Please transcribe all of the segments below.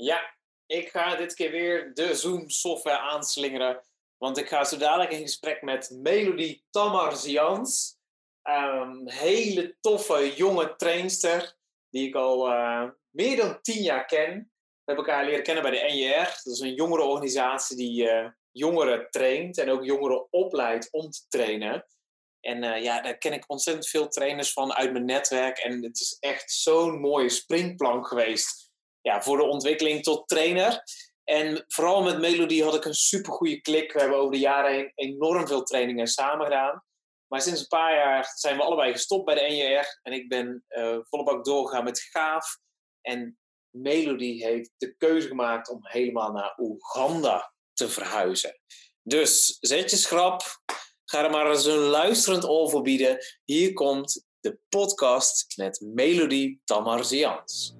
Ja, ik ga dit keer weer de Zoom-software aanslingeren. Want ik ga zo dadelijk in gesprek met Melody Tamarzians. Een hele toffe jonge trainster. Die ik al uh, meer dan tien jaar ken. We hebben elkaar leren kennen bij de NJR. Dat is een jongerenorganisatie die uh, jongeren traint. En ook jongeren opleidt om te trainen. En uh, ja, daar ken ik ontzettend veel trainers van uit mijn netwerk. En het is echt zo'n mooie springplank geweest ja, voor de ontwikkeling tot trainer. En vooral met Melody had ik een supergoeie klik. We hebben over de jaren heen enorm veel trainingen samen gedaan. Maar sinds een paar jaar zijn we allebei gestopt bij de NJR. En ik ben uh, volle bak doorgegaan met Gaaf. En Melody heeft de keuze gemaakt om helemaal naar Oeganda te verhuizen. Dus zet je schrap. Ga er maar eens een luisterend oor voor bieden. Hier komt de podcast met Melody Tamarzians.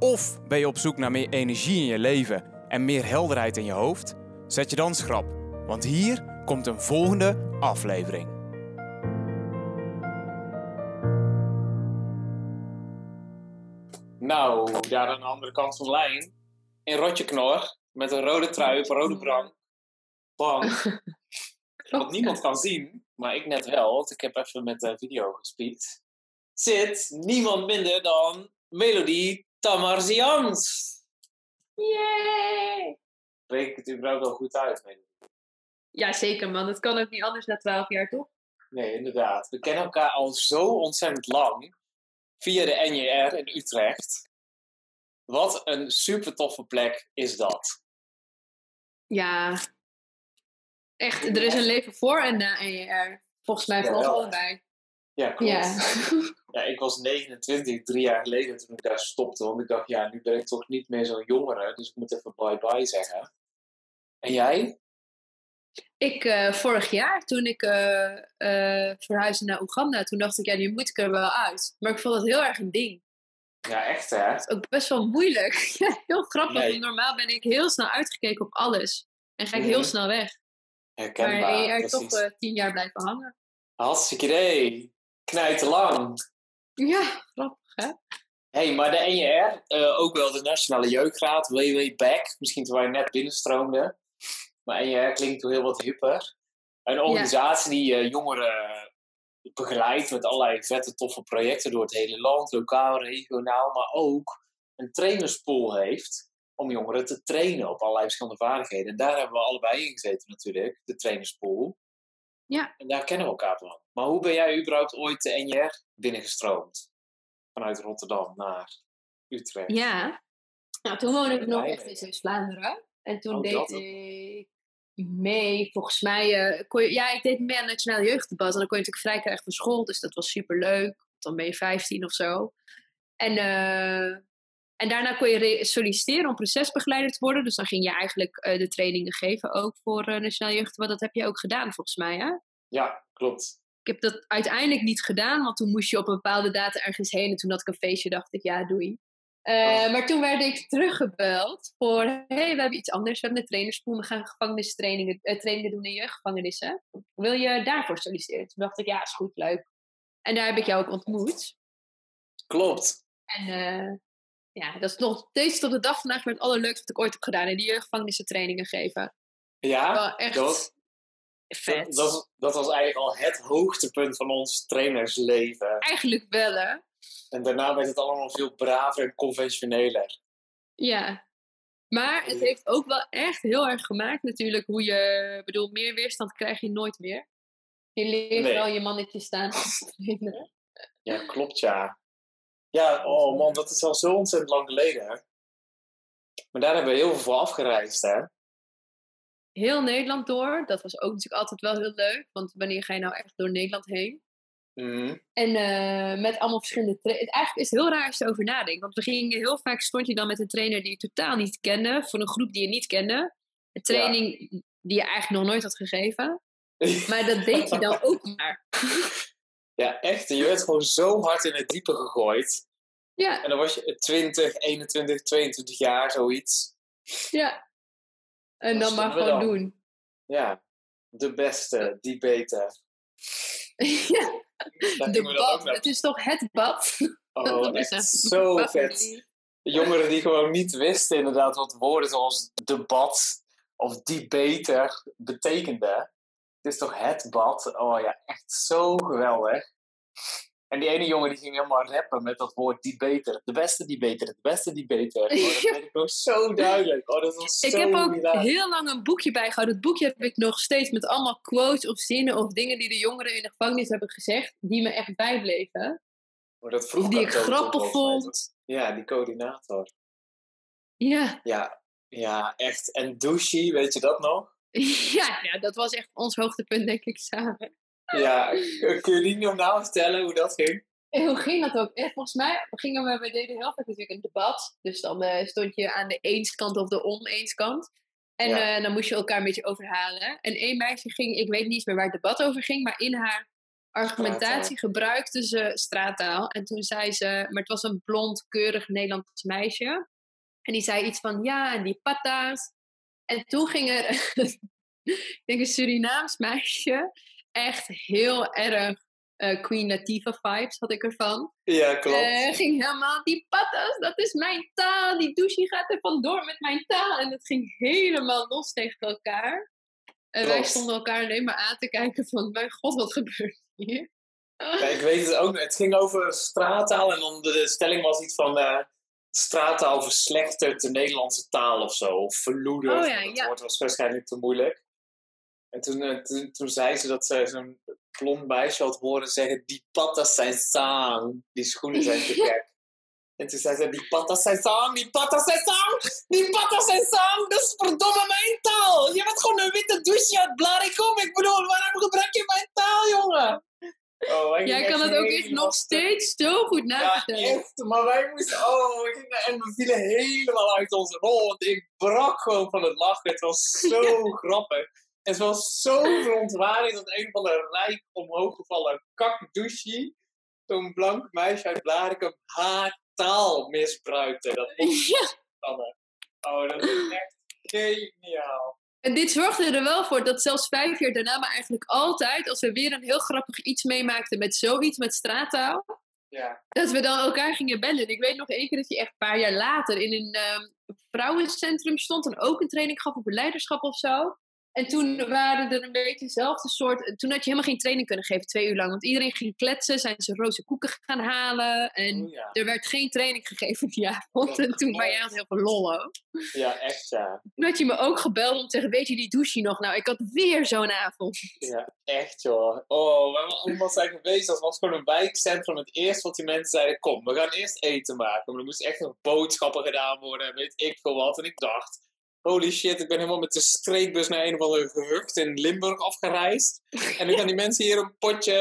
Of ben je op zoek naar meer energie in je leven en meer helderheid in je hoofd? Zet je dan schrap, want hier komt een volgende aflevering. Nou, daar aan de andere kant van de lijn, in Rotje Knor, met een rode trui op een rode brand. Bang. Wat niemand kan zien, maar ik net wel, want ik heb even met de video gespiekt. Zit niemand minder dan Melody Tamarzians. Yay! Spreek ik het überhaupt wel goed uit? Melody? Ja, zeker man. Het kan ook niet anders na twaalf jaar, toch? Nee, inderdaad. We kennen elkaar al zo ontzettend lang. Via de NJR in Utrecht. Wat een super toffe plek is dat. Ja. Echt, er is een leven voor en na NJR. Volgens mij vooral Jawel. allebei. Ja, klopt. Ja. Ja, ik was 29, drie jaar geleden toen ik daar stopte. Want ik dacht, ja, nu ben ik toch niet meer zo'n jongere. Dus ik moet even bye-bye zeggen. En jij? Ik, eh, vorig jaar, toen ik eh, eh, verhuisde naar Oeganda, toen dacht ik, ja, nu moet ik er wel uit. Maar ik vond het heel erg een ding. Ja, echt hè? Ook best wel moeilijk. Ja, heel grappig. Nee. want Normaal ben ik heel snel uitgekeken op alles. En ga ik Mhm. heel snel weg. Herkenbaar, maar er toch tien jaar blijven hangen. Hartstikke idee. Knijt lang. Ja, grappig hè? hey, maar de NJR, eh, ook wel de Nationale Jeugdraad, way, way back. Misschien toen wij net binnenstroomden. Maar NJR klinkt toch heel wat hipper. Een organisatie die eh, jongeren begeleidt met allerlei vette, toffe projecten door het hele land, lokaal, regionaal, maar ook een trainerspool heeft om jongeren te trainen op allerlei verschillende vaardigheden. En daar hebben we allebei in gezeten natuurlijk, de trainerspool. Ja. En daar kennen we elkaar van. Maar hoe ben jij überhaupt ooit de NJR binnengestroomd? Vanuit Rotterdam naar Utrecht. Ja. Nou, toen woonde ik nog echt in Zeeuws-Vlaanderen. En toen Oh, deed ik mee, volgens mij... eh, kon je, ja, ik deed mee aan het Nationaal Jeugddebat. En dan kon je natuurlijk vrij krijgen van school. Dus dat was super leuk. Dan ben je 15 of zo. En, eh, en daarna kon je re- solliciteren om procesbegeleider te worden. Dus dan ging je eigenlijk eh, de trainingen geven ook voor eh Nationaal Jeugddebat. Dat heb je ook gedaan volgens mij, hè? Ja, klopt. Ik heb dat uiteindelijk niet gedaan, want toen moest je op een bepaalde data ergens heen. En toen had ik een feestje, dacht ik, ja, doei. Oh. Maar toen werd ik teruggebeld voor, hé, hey, we hebben iets anders. We hebben een trainerspool, we gaan gevangenistrainingen trainingen doen in jeugdgevangenissen. Wil je daarvoor solliciteren? Toen dacht ik, ja, is goed, leuk. En daar heb ik jou ook ontmoet. Klopt. En ja, dat is nog steeds tot de dag vandaag weer het allerleukste wat ik ooit heb gedaan. In die jeugdgevangenissen trainingen geven. Ja, Wel echt dat was- vet. dat, dat, was- dat was eigenlijk al het hoogtepunt van ons trainersleven. Eigenlijk wel, hè? En daarna werd het allemaal veel braver en conventioneler. Ja. Maar het heeft ook wel echt heel erg gemaakt natuurlijk hoe je... Ik bedoel, meer weerstand krijg je nooit meer. Je leert Nee. wel je mannetje staan als trainer. Ja, klopt ja. Ja, oh man, dat is al zo ontzettend lang geleden. Hè? Maar daar hebben we heel veel voor afgereisd, hè? Heel Nederland door. Dat was ook natuurlijk altijd wel heel leuk. Want wanneer ga je nou echt door Nederland heen? Mhm. En eh, met allemaal verschillende trainers. Eigenlijk is het heel raar als je erover nadenkt. Want we gingen heel vaak stond je dan met een trainer die je totaal niet kende. Voor een groep die je niet kende. Een training die je eigenlijk nog nooit had gegeven. Maar dat deed je dan ook maar. Ja, echt. Je werd gewoon zo hard in het diepe gegooid. Ja, En dan was je 20, 21, 22 jaar, zoiets. ja. En dan maar gewoon dan? doen. Ja, de beste, die beter. ja, de bad. Het is toch het bad? Oh, Dat is echt zo vet. favoriet. Jongeren die gewoon niet wisten inderdaad wat woorden zoals debat of die beter betekenden. Het is toch het bad? Oh ja, echt zo geweldig. En die ene jongen die ging helemaal rappen met dat woord die beter. De beste die beter, de beste die beter. Oh, dat weet ik nog zo duidelijk. Oh, dat was Ik zo heb ook heel lang een boekje bijgehouden. Het boekje heb ik nog steeds met allemaal quotes of zinnen of dingen die de jongeren in de gevangenis hebben gezegd, die me echt bijbleven. Maar dat vroeg die ik grappig vond. Ja, die coördinator. Ja, Ja, ja, echt. En douchey, weet je dat nog? ja, ja, dat was echt ons hoogtepunt, denk ik, samen. Ja, kun je die nog nou vertellen hoe dat ging? En hoe ging dat ook? Echt, volgens mij gingen we, we deden heel vaak natuurlijk een debat. Dus dan eh, stond je aan de eenskant of de oneens-kant. En Ja. eh, dan moest je elkaar een beetje overhalen. En één meisje ging, ik weet niet eens meer waar het debat over ging, maar in haar argumentatie gebruikte ze straattaal. En toen zei ze, maar het was een blond, keurig Nederlands meisje. En die zei iets van, ja, en die patta's. En toen ging er, ik denk een Surinaams meisje, echt heel erg eh, Queen Latifah vibes had ik ervan. Ja, klopt. Eh, ging helemaal, die patas, dat is mijn taal. Die douche gaat er vandoor met mijn taal. En het ging helemaal los tegen elkaar. En wij stonden elkaar alleen maar aan te kijken van, mijn god, wat gebeurt hier? Ja, ik weet het ook. Het ging over straattaal en dan de stelling was iets van eh straattaal verslechtert de Nederlandse taal of zo. Of verloedert. Oh ja, dat ja. woord was waarschijnlijk te moeilijk. En toen, eh, toen, toen zei ze dat ze zo'n blond meisje had horen zeggen: Die patas zijn zang. Die schoenen zijn te gek. En toen zei ze: Die patas zijn zang, die patas zijn zang, die patas zijn zang. Dat is verdomme mijn taal. Je bent gewoon een witte douche uit Blarikom. Ik bedoel, waarom gebruik je mijn taal, jongen? Oh, ik Jij kan het ook echt nog steeds zo goed Ja, navertellen. echt. Maar wij moesten... Oh, en we vielen helemaal uit onze rol. Want ik brak gewoon van het lachen. Het was zo grappig. En ze was zo verontwaardigd dat een van de rijk omhoog gevallen kakdouche, zo'n blank meisje uit Blarikum, haar taal misbruikte. Dat was Ja. spannend. Oh, dat is echt geniaal. En dit zorgde er wel voor dat zelfs vijf jaar daarna, maar eigenlijk altijd, als we weer een heel grappig iets meemaakten met zoiets, met straattaal, Ja. dat we dan elkaar gingen bellen. En ik weet nog één keer dat je echt een paar jaar later in een ehm, vrouwencentrum stond en ook een training gaf over leiderschap of zo. En toen waren er een beetje dezelfde soort. Toen had je helemaal geen training kunnen geven, twee uur lang. Want iedereen ging kletsen, zijn ze roze koeken gaan halen. En Oh, ja. er werd geen training gegeven die avond. En toen, maar jij heel veel lol ook. ja, echt ja. Toen had je me ook gebeld om te zeggen: Weet je die douche nog? Nou, ik had weer zo'n avond. Ja, echt joh. Oh, we hebben allemaal zijn geweest. Dat was gewoon een wijkcentrum. Het eerste wat die mensen zeiden, kom, we gaan eerst eten maken. Maar er moest echt nog boodschappen gedaan worden en weet ik veel wat. En ik dacht, holy shit, ik ben helemaal met de streekbus naar een of andere gehucht in Limburg afgereisd. En nu gaan die mensen hier een potje,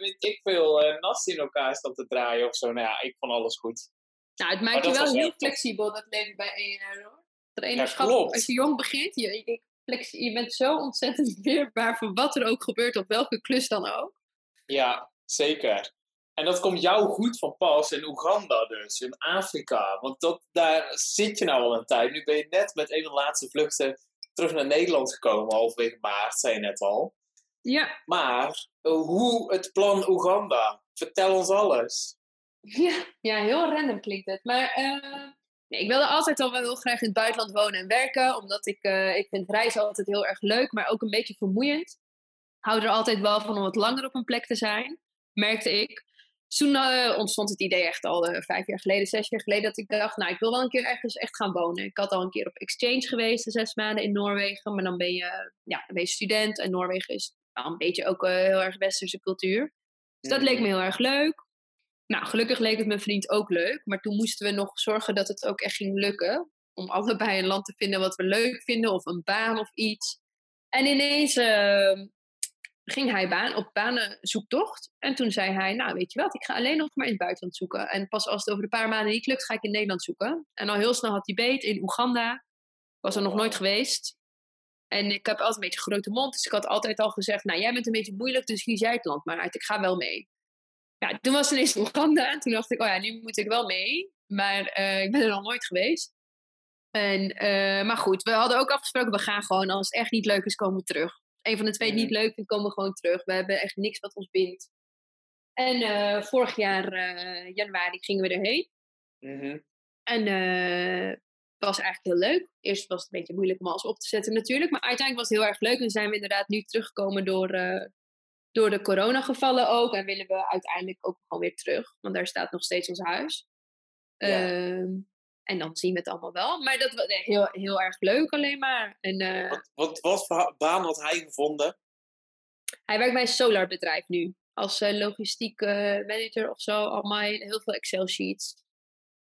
weet ik veel, eh, nasi in elkaar staan te draaien of zo. Nou ja, ik vond alles goed. Nou, het maakt je dat wel heel flexibel, dat leven bij ENR hoor. Trainerschap, klopt. als je jong begint, je, je, flex- je bent zo ontzettend weerbaar voor wat er ook gebeurt, op welke klus dan ook. Ja, zeker. En dat komt jou goed van pas in Oeganda dus, in Afrika. Want dat, daar zit je nou al een tijd. Nu ben je net met een van de laatste vluchten terug naar Nederland gekomen, halverwege maart, zei je net al. Ja, Maar eh, hoe het plan Oeganda? Vertel ons alles. ja, ja heel random klinkt het. Maar eh, nee, ik wilde altijd al wel heel graag in het buitenland wonen en werken, omdat ik, eh, ik vind reizen altijd heel erg leuk, maar ook een beetje vermoeiend. Hou er altijd wel van om wat langer op een plek te zijn, merkte ik. Toen eh, ontstond het idee echt al eh, vijf jaar geleden, zes jaar geleden, dat ik dacht, nou, ik wil wel een keer ergens echt gaan wonen. Ik had al een keer op exchange geweest, zes maanden in Noorwegen, maar dan ben je, ja, dan ben je student en Noorwegen is wel een beetje ook eh, heel erg westerse cultuur. Dus dat leek me heel erg leuk. Nou, gelukkig leek het mijn vriend ook leuk, maar toen moesten we nog zorgen dat het ook echt ging lukken. Om allebei een land te vinden wat we leuk vinden, of een baan of iets. En ineens, eh, ging hij baan, op banenzoektocht. En toen zei hij, nou weet je wat, ik ga alleen nog maar in het buitenland zoeken. En pas als het over een paar maanden niet lukt, ga ik in Nederland zoeken. En al heel snel had hij beet in Oeganda. Was er nog nooit geweest. En ik heb altijd een beetje grote mond. Dus ik had altijd al gezegd, nou jij bent een beetje moeilijk, dus kies jij het land maar uit. Ik ga wel mee. Ja, toen was het ineens Oeganda. En toen dacht ik, oh ja, nu moet ik wel mee. Maar uh, ik ben er nog nooit geweest. En, uh, maar goed, we hadden ook afgesproken, we gaan gewoon, als het echt niet leuk is, komen we terug. Een van de twee het niet leuk vindt, komen we gewoon terug. We hebben echt niks wat ons bindt. En uh, vorig jaar januari gingen we erheen. Mm -hmm. En was eigenlijk heel leuk. Eerst was het een beetje moeilijk om alles op te zetten natuurlijk. Maar uiteindelijk was het heel erg leuk. En zijn we inderdaad nu teruggekomen door, door de coronagevallen ook. En willen we uiteindelijk ook gewoon weer terug. Want daar staat nog steeds ons huis. Ja. Uh, en dan zien we het allemaal wel. Maar dat was heel, heel erg leuk alleen maar. En, uh, wat, wat, wat voor baan had hij gevonden? Hij werkt bij een solarbedrijf nu. Als logistiek manager of zo. Allemaal heel veel Excel sheets.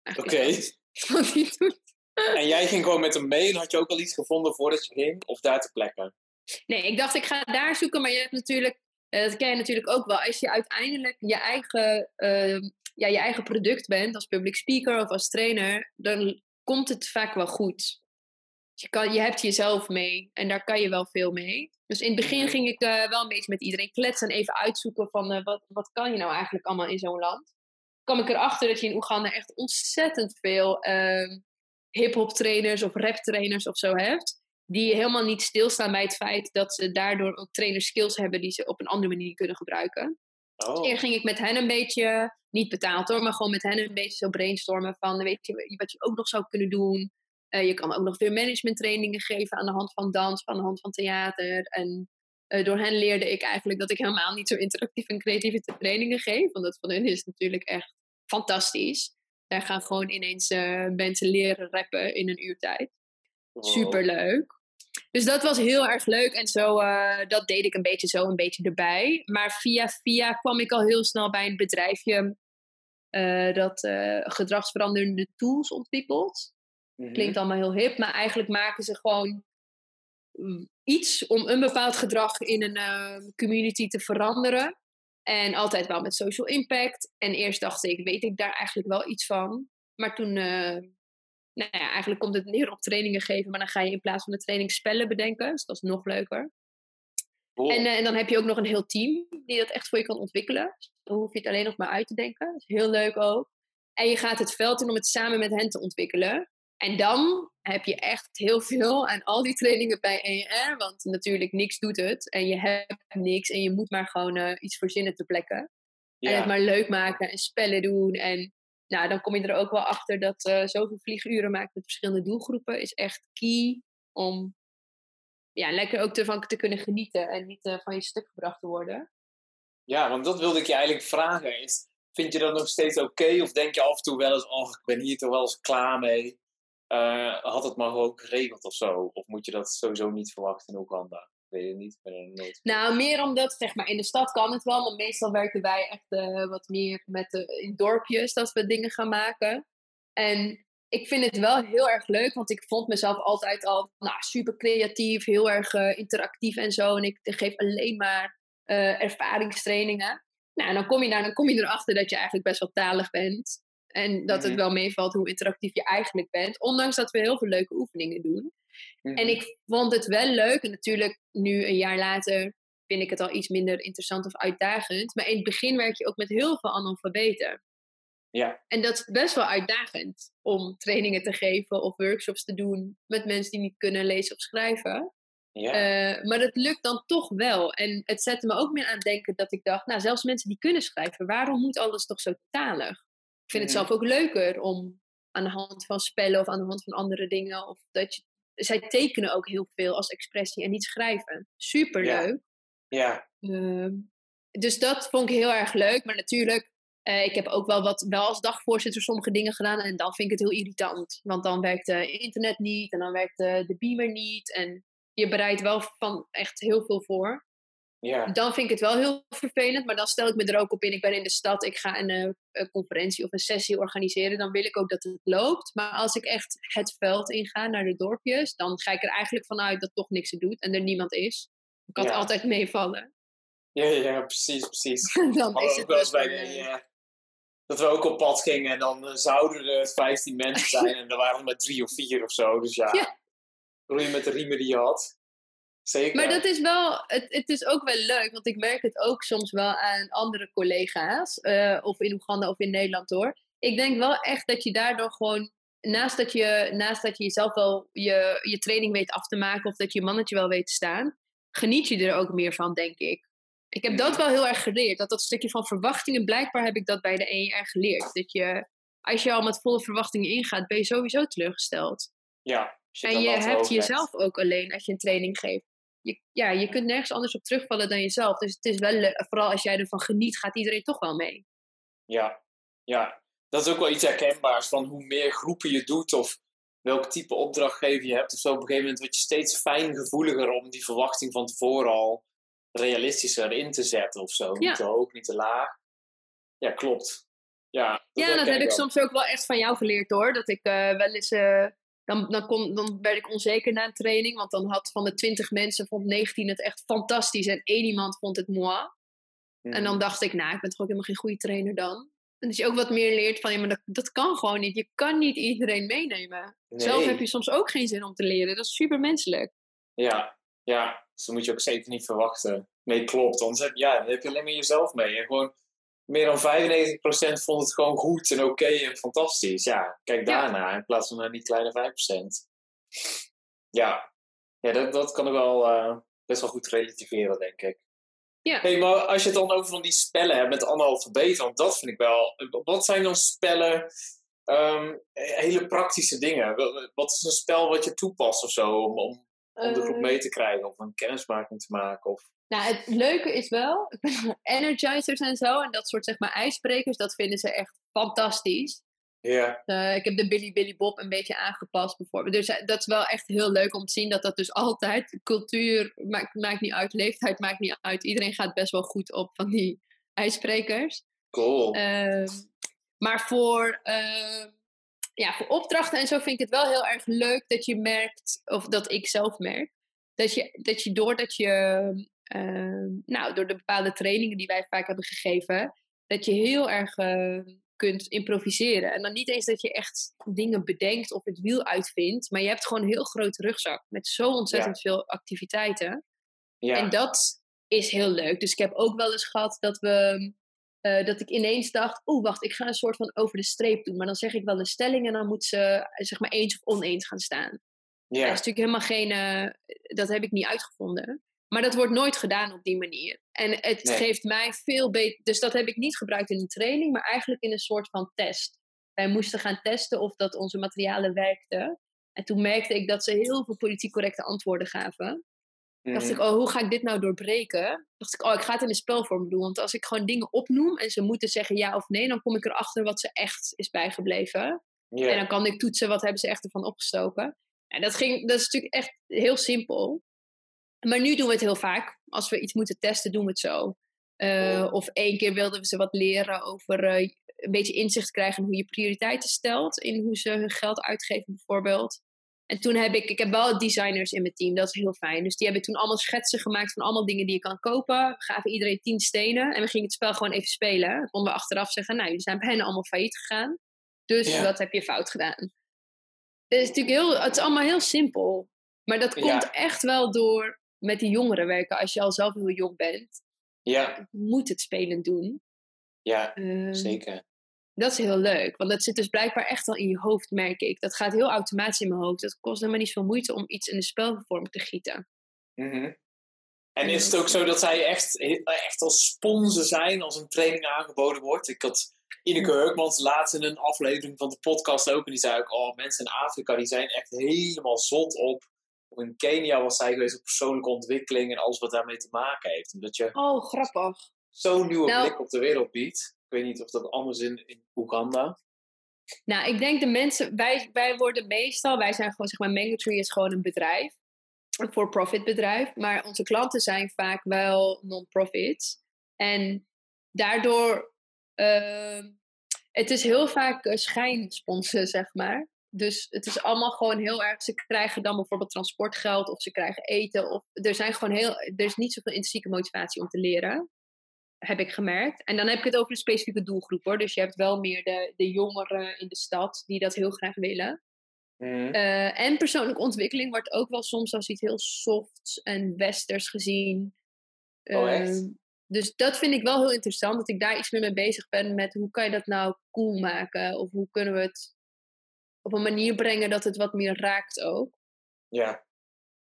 Oké. Okay. Wat hij doet. En jij ging gewoon met hem mee en had je ook al iets gevonden voordat je ging? Of daar te plekken? Nee, ik dacht ik ga daar zoeken, maar je hebt natuurlijk, dat ken je natuurlijk ook wel, als je uiteindelijk je eigen, uh, ja, je eigen product bent, als public speaker of als trainer, dan komt het vaak wel goed. Je, kan, je hebt jezelf mee en daar kan je wel veel mee. Dus in het begin ging ik uh, wel een beetje met iedereen kletsen en even uitzoeken van uh, wat, wat kan je nou eigenlijk allemaal in zo'n land. kwam ik erachter dat je in Oeganda echt ontzettend veel ehm, hip-hop trainers of rap trainers of zo hebt. Die helemaal niet stilstaan bij het feit dat ze daardoor ook trainers skills hebben die ze op een andere manier kunnen gebruiken. Oh. Dus eerst ging ik met hen een beetje, niet betaald hoor, maar gewoon met hen een beetje zo brainstormen van, weet je, wat je ook nog zou kunnen doen. Uh, je kan ook nog weer management trainingen geven aan de hand van dans, aan de hand van theater. En uh, door hen leerde ik eigenlijk dat ik helemaal niet zo interactief en creatieve trainingen geef. Want dat van hen is natuurlijk echt fantastisch. Daar gaan gewoon ineens uh, mensen leren rappen in een uur tijd. Wow. Superleuk. Dus dat was heel erg leuk. En zo, uh, dat deed ik een beetje zo, een beetje erbij. Maar via via kwam ik al heel snel bij een bedrijfje uh, dat gedragsveranderende tools ontwikkelt. Mhm. Klinkt allemaal heel hip, maar eigenlijk maken ze gewoon mm, iets om een bepaald gedrag in een community te veranderen. En altijd wel met social impact. En eerst dacht ik, weet ik daar eigenlijk wel iets van. Maar toen, nou ja, eigenlijk komt het neer op trainingen geven. Maar dan ga je in plaats van de training spellen bedenken. Dus dat is nog leuker. Cool. En, uh, en dan heb je ook nog een heel team die dat echt voor je kan ontwikkelen. Dus dan hoef je het alleen nog maar uit te denken. Dat is heel leuk ook. En je gaat het veld in om het samen met hen te ontwikkelen. En dan heb je echt heel veel aan al die trainingen bij ER. Want natuurlijk, niks doet het. En je hebt niks. En je moet maar gewoon uh, iets verzinnen te plekken. Ja. En het maar leuk maken en spellen doen. En nou, dan kom je er ook wel achter dat uh, zoveel vlieguren maken met verschillende doelgroepen is echt key om ja, lekker ook ervan te kunnen genieten en niet uh, van je stuk gebracht te worden. Ja, want dat wilde ik je eigenlijk vragen. Is, vind je dat nog steeds oké? Of denk je af en toe wel eens, oh, ik ben hier toch wel eens klaar mee? Uh, had het maar gewoon geregeld of zo? Of moet je dat sowieso niet verwachten in Oeganda? Weet je niet, ben er nooit. Nou, meer omdat, zeg maar, in de stad kan het wel, maar meestal werken wij echt uh, wat meer met de, in dorpjes dat we dingen gaan maken. En ik vind het wel heel erg leuk, want ik vond mezelf altijd al nou, super creatief, heel erg uh, interactief en zo. En ik geef alleen maar uh, ervaringstrainingen. Nou, en dan kom je daar, dan kom je erachter dat je eigenlijk best wel talig bent. En dat Mhm. het wel meevalt hoe interactief je eigenlijk bent. Ondanks dat we heel veel leuke oefeningen doen. Mhm. En ik vond het wel leuk. En natuurlijk, nu een jaar later, vind ik het al iets minder interessant of uitdagend. Maar in het begin werk je ook met heel veel analfabeten. Ja, En dat is best wel uitdagend om trainingen te geven of workshops te doen met mensen die niet kunnen lezen of schrijven. ja. Eh, maar dat lukt dan toch wel. En het zette me ook meer aan het denken dat ik dacht, nou, zelfs mensen die kunnen schrijven, waarom moet alles toch zo talig? Ik vind het Mhm. zelf ook leuker om aan de hand van spellen of aan de hand van andere dingen, of dat je, zij tekenen ook heel veel als expressie en niet schrijven. Superleuk. ja. Ehm, dus dat vond ik heel erg leuk. Maar natuurlijk, eh, ik heb ook wel, wat, wel als dagvoorzitter sommige dingen gedaan. En dan vind ik het heel irritant. Want dan werkt uh, internet niet en dan werkt de beamer niet. En je bereidt wel van echt heel veel voor. Ja. Dan vind ik het wel heel vervelend. Maar dan stel ik me er ook op in. Ik ben in de stad, ik ga een, uh, een conferentie of een sessie organiseren. Dan wil ik ook dat het loopt. Maar als ik echt het veld inga naar de dorpjes. Dan ga ik er eigenlijk vanuit dat toch niks te doet. En er niemand is. Ik kan Ja. altijd meevallen. Ja, ja, precies, precies. dan is het wel best bij de, eh, eh, dat we ook op pad gingen en dan eh, zouden er 15 mensen zijn en er waren er maar drie of vier of zo. Dus ja, Ja. roeien met de riemen die je had. Zeker. Maar dat is wel, het, het is ook wel leuk, want ik merk het ook soms wel aan andere collega's, eh, of in Oeganda of in Nederland hoor. Ik denk wel echt dat je daardoor gewoon, naast dat je, naast dat je jezelf wel je, je training weet af te maken, of dat je je mannetje wel weet te staan, geniet je er ook meer van, denk ik. Ik heb dat wel heel erg geleerd, dat dat stukje van verwachtingen, blijkbaar heb ik dat bij de ER geleerd. Dat je, als je al met volle verwachtingen ingaat, ben je sowieso teleurgesteld. Ja, je En je hebt jezelf ook alleen als je een training geeft. Je, ja, je kunt nergens anders op terugvallen dan jezelf. Dus het is wel, vooral als jij ervan geniet, gaat iedereen toch wel mee. Ja, ja, dat is ook wel iets herkenbaars van hoe meer groepen je doet of welk type opdrachtgever je hebt of zo. Op een gegeven moment word je steeds fijngevoeliger om die verwachting van tevoren al realistischer in te zetten of zo. Ja. Niet te hoog, niet te laag. Ja, klopt. Ja, dat ja, dat heb ik soms ook wel echt van jou geleerd hoor. Dat ik eh, wel eens. eh, dan, dan, kon, dan werd ik onzeker na een training. Want dan had van de 20 mensen, vond 19 het echt fantastisch. En één iemand vond het moi. En dan Mhm. dacht ik, nou, ik ben toch ook helemaal geen goede trainer dan. En dat je ook wat meer leert van, ja, maar dat, dat kan gewoon niet. Je kan niet iedereen meenemen. Zelf heb je soms ook geen zin om te leren. Dat is super menselijk. Ja, ja, dus dat moet je ook zeker niet verwachten. Nee, klopt. Anders heb, ja, dan heb je alleen maar jezelf mee. En gewoon meer dan 95% vond het gewoon goed en oké en fantastisch. Ja, kijk Ja. daarna in plaats van naar die kleine 5%. Ja, ja dat, dat kan ik wel eh, best wel goed relativeren, denk ik. Ja. Hey, maar als je het dan over van die spellen hebt met analfabeet, want dat vind ik wel... Wat zijn dan spellen, ehm, hele praktische dingen? Wat is een spel wat je toepast of zo om, om, om de groep Eh, mee te krijgen of een kennismaking te maken? Of... Nou, het leuke is wel, energizers en zo, en dat soort zeg maar ijsbrekers, dat vinden ze echt fantastisch. Ja, Eh, ik heb de Billy Billy Bob een beetje aangepast bijvoorbeeld. Dus eh, dat is wel echt heel leuk om te zien dat dat dus altijd, cultuur maakt, maakt niet uit, leeftijd maakt niet uit. Iedereen gaat best wel goed op van die ijsbrekers. cool. Ehm, maar voor, ehm, ja, voor opdrachten en zo vind ik het wel heel erg leuk dat je merkt, of dat ik zelf merk, dat je, dat je doordat je, ehm, nou, door de bepaalde trainingen die wij vaak hebben gegeven, dat je heel erg eh, kunt improviseren. En dan niet eens dat je echt dingen bedenkt of het wiel uitvindt, maar je hebt gewoon een heel grote rugzak met zo ontzettend veel activiteiten. ja, En dat is heel leuk. Dus ik heb ook wel eens gehad dat we. eh, dat ik ineens dacht, oeh, wacht, ik ga een soort van over de streep doen. Maar dan zeg ik wel een stelling en dan moet ze eh, zeg maar eens of oneens gaan staan. ja, Dat is natuurlijk helemaal geen, eh, dat heb ik niet uitgevonden. Maar dat wordt nooit gedaan op die manier. En het Nee. geeft mij veel beter. Dus dat heb ik niet gebruikt in een training, maar eigenlijk in een soort van test. Wij moesten gaan testen of dat onze materialen werkten. En toen merkte ik dat ze heel veel politiek correcte antwoorden gaven dacht ik, Mhm. oh, hoe ga ik dit nou doorbreken? Dacht ik, oh, ik ga het in een spelvorm doen. Want als ik gewoon dingen opnoem en ze moeten zeggen ja of nee, dan kom ik erachter wat ze echt is bijgebleven. En dan kan ik toetsen wat hebben ze echt ervan opgestoken. En dat, ging, dat is natuurlijk echt heel simpel. Maar nu doen we het heel vaak. Als we iets moeten testen, doen we het zo. Eh, Oh. Of één keer wilden we ze wat leren over eh, een beetje inzicht krijgen in hoe je prioriteiten stelt. In hoe ze hun geld uitgeven bijvoorbeeld. En toen heb ik, ik heb wel designers in mijn team, dat is heel fijn. Dus die hebben toen allemaal schetsen gemaakt van allemaal dingen die je kan kopen. We gaven iedereen tien stenen en we gingen het spel gewoon even spelen. Dan konden we achteraf zeggen, nou, jullie zijn bijna allemaal failliet gegaan. Dus Ja. wat heb je fout gedaan? Het is natuurlijk heel, het is allemaal heel simpel. Maar dat komt Ja. echt wel door met die jongeren werken. Als je al zelf heel jong bent, ja, je moet het spelen doen. ja, Ehm, zeker. dat is heel leuk, want dat zit dus blijkbaar echt al in je hoofd, merk ik. Dat gaat heel automatisch in mijn hoofd. Dat kost helemaal niet veel moeite om iets in de spelvorm te gieten. Mhm. En is het ook zo dat zij echt, echt als sponsor zijn als een training aangeboden wordt? Ik had Ineke Heukmans laatst in een aflevering van de podcast ook. En die zei ook, oh, mensen in Afrika die zijn echt helemaal zot op. In Kenia was zij geweest op persoonlijke ontwikkeling en alles wat daarmee te maken heeft. Omdat je Oh, grappig. zo'n nieuwe Nou- blik op de wereld biedt. Ik weet niet of dat anders in, in Oeganda. Nou, ik denk de mensen, wij, wij worden meestal, wij zijn gewoon, zeg maar, Mangotree is gewoon een bedrijf. Een for-profit bedrijf. Maar onze klanten zijn vaak wel non-profits. En daardoor, ehm, het is heel vaak uh, schijnsponsor, zeg maar. Dus het is allemaal gewoon heel erg. Ze krijgen dan bijvoorbeeld transportgeld of ze krijgen eten. Of, er, zijn gewoon heel, er is niet zoveel intrinsieke motivatie om te leren. Heb ik gemerkt. En dan heb ik het over een specifieke doelgroep hoor. Dus je hebt wel meer de, de jongeren in de stad die dat heel graag willen. Mhm. Eh, en persoonlijke ontwikkeling wordt ook wel soms als iets heel softs en westers gezien. Oh, echt? Ehm, dus dat vind ik wel heel interessant, dat ik daar iets meer mee bezig ben met hoe kan je dat nou cool maken? Of hoe kunnen we het op een manier brengen dat het wat meer raakt ook. Ja.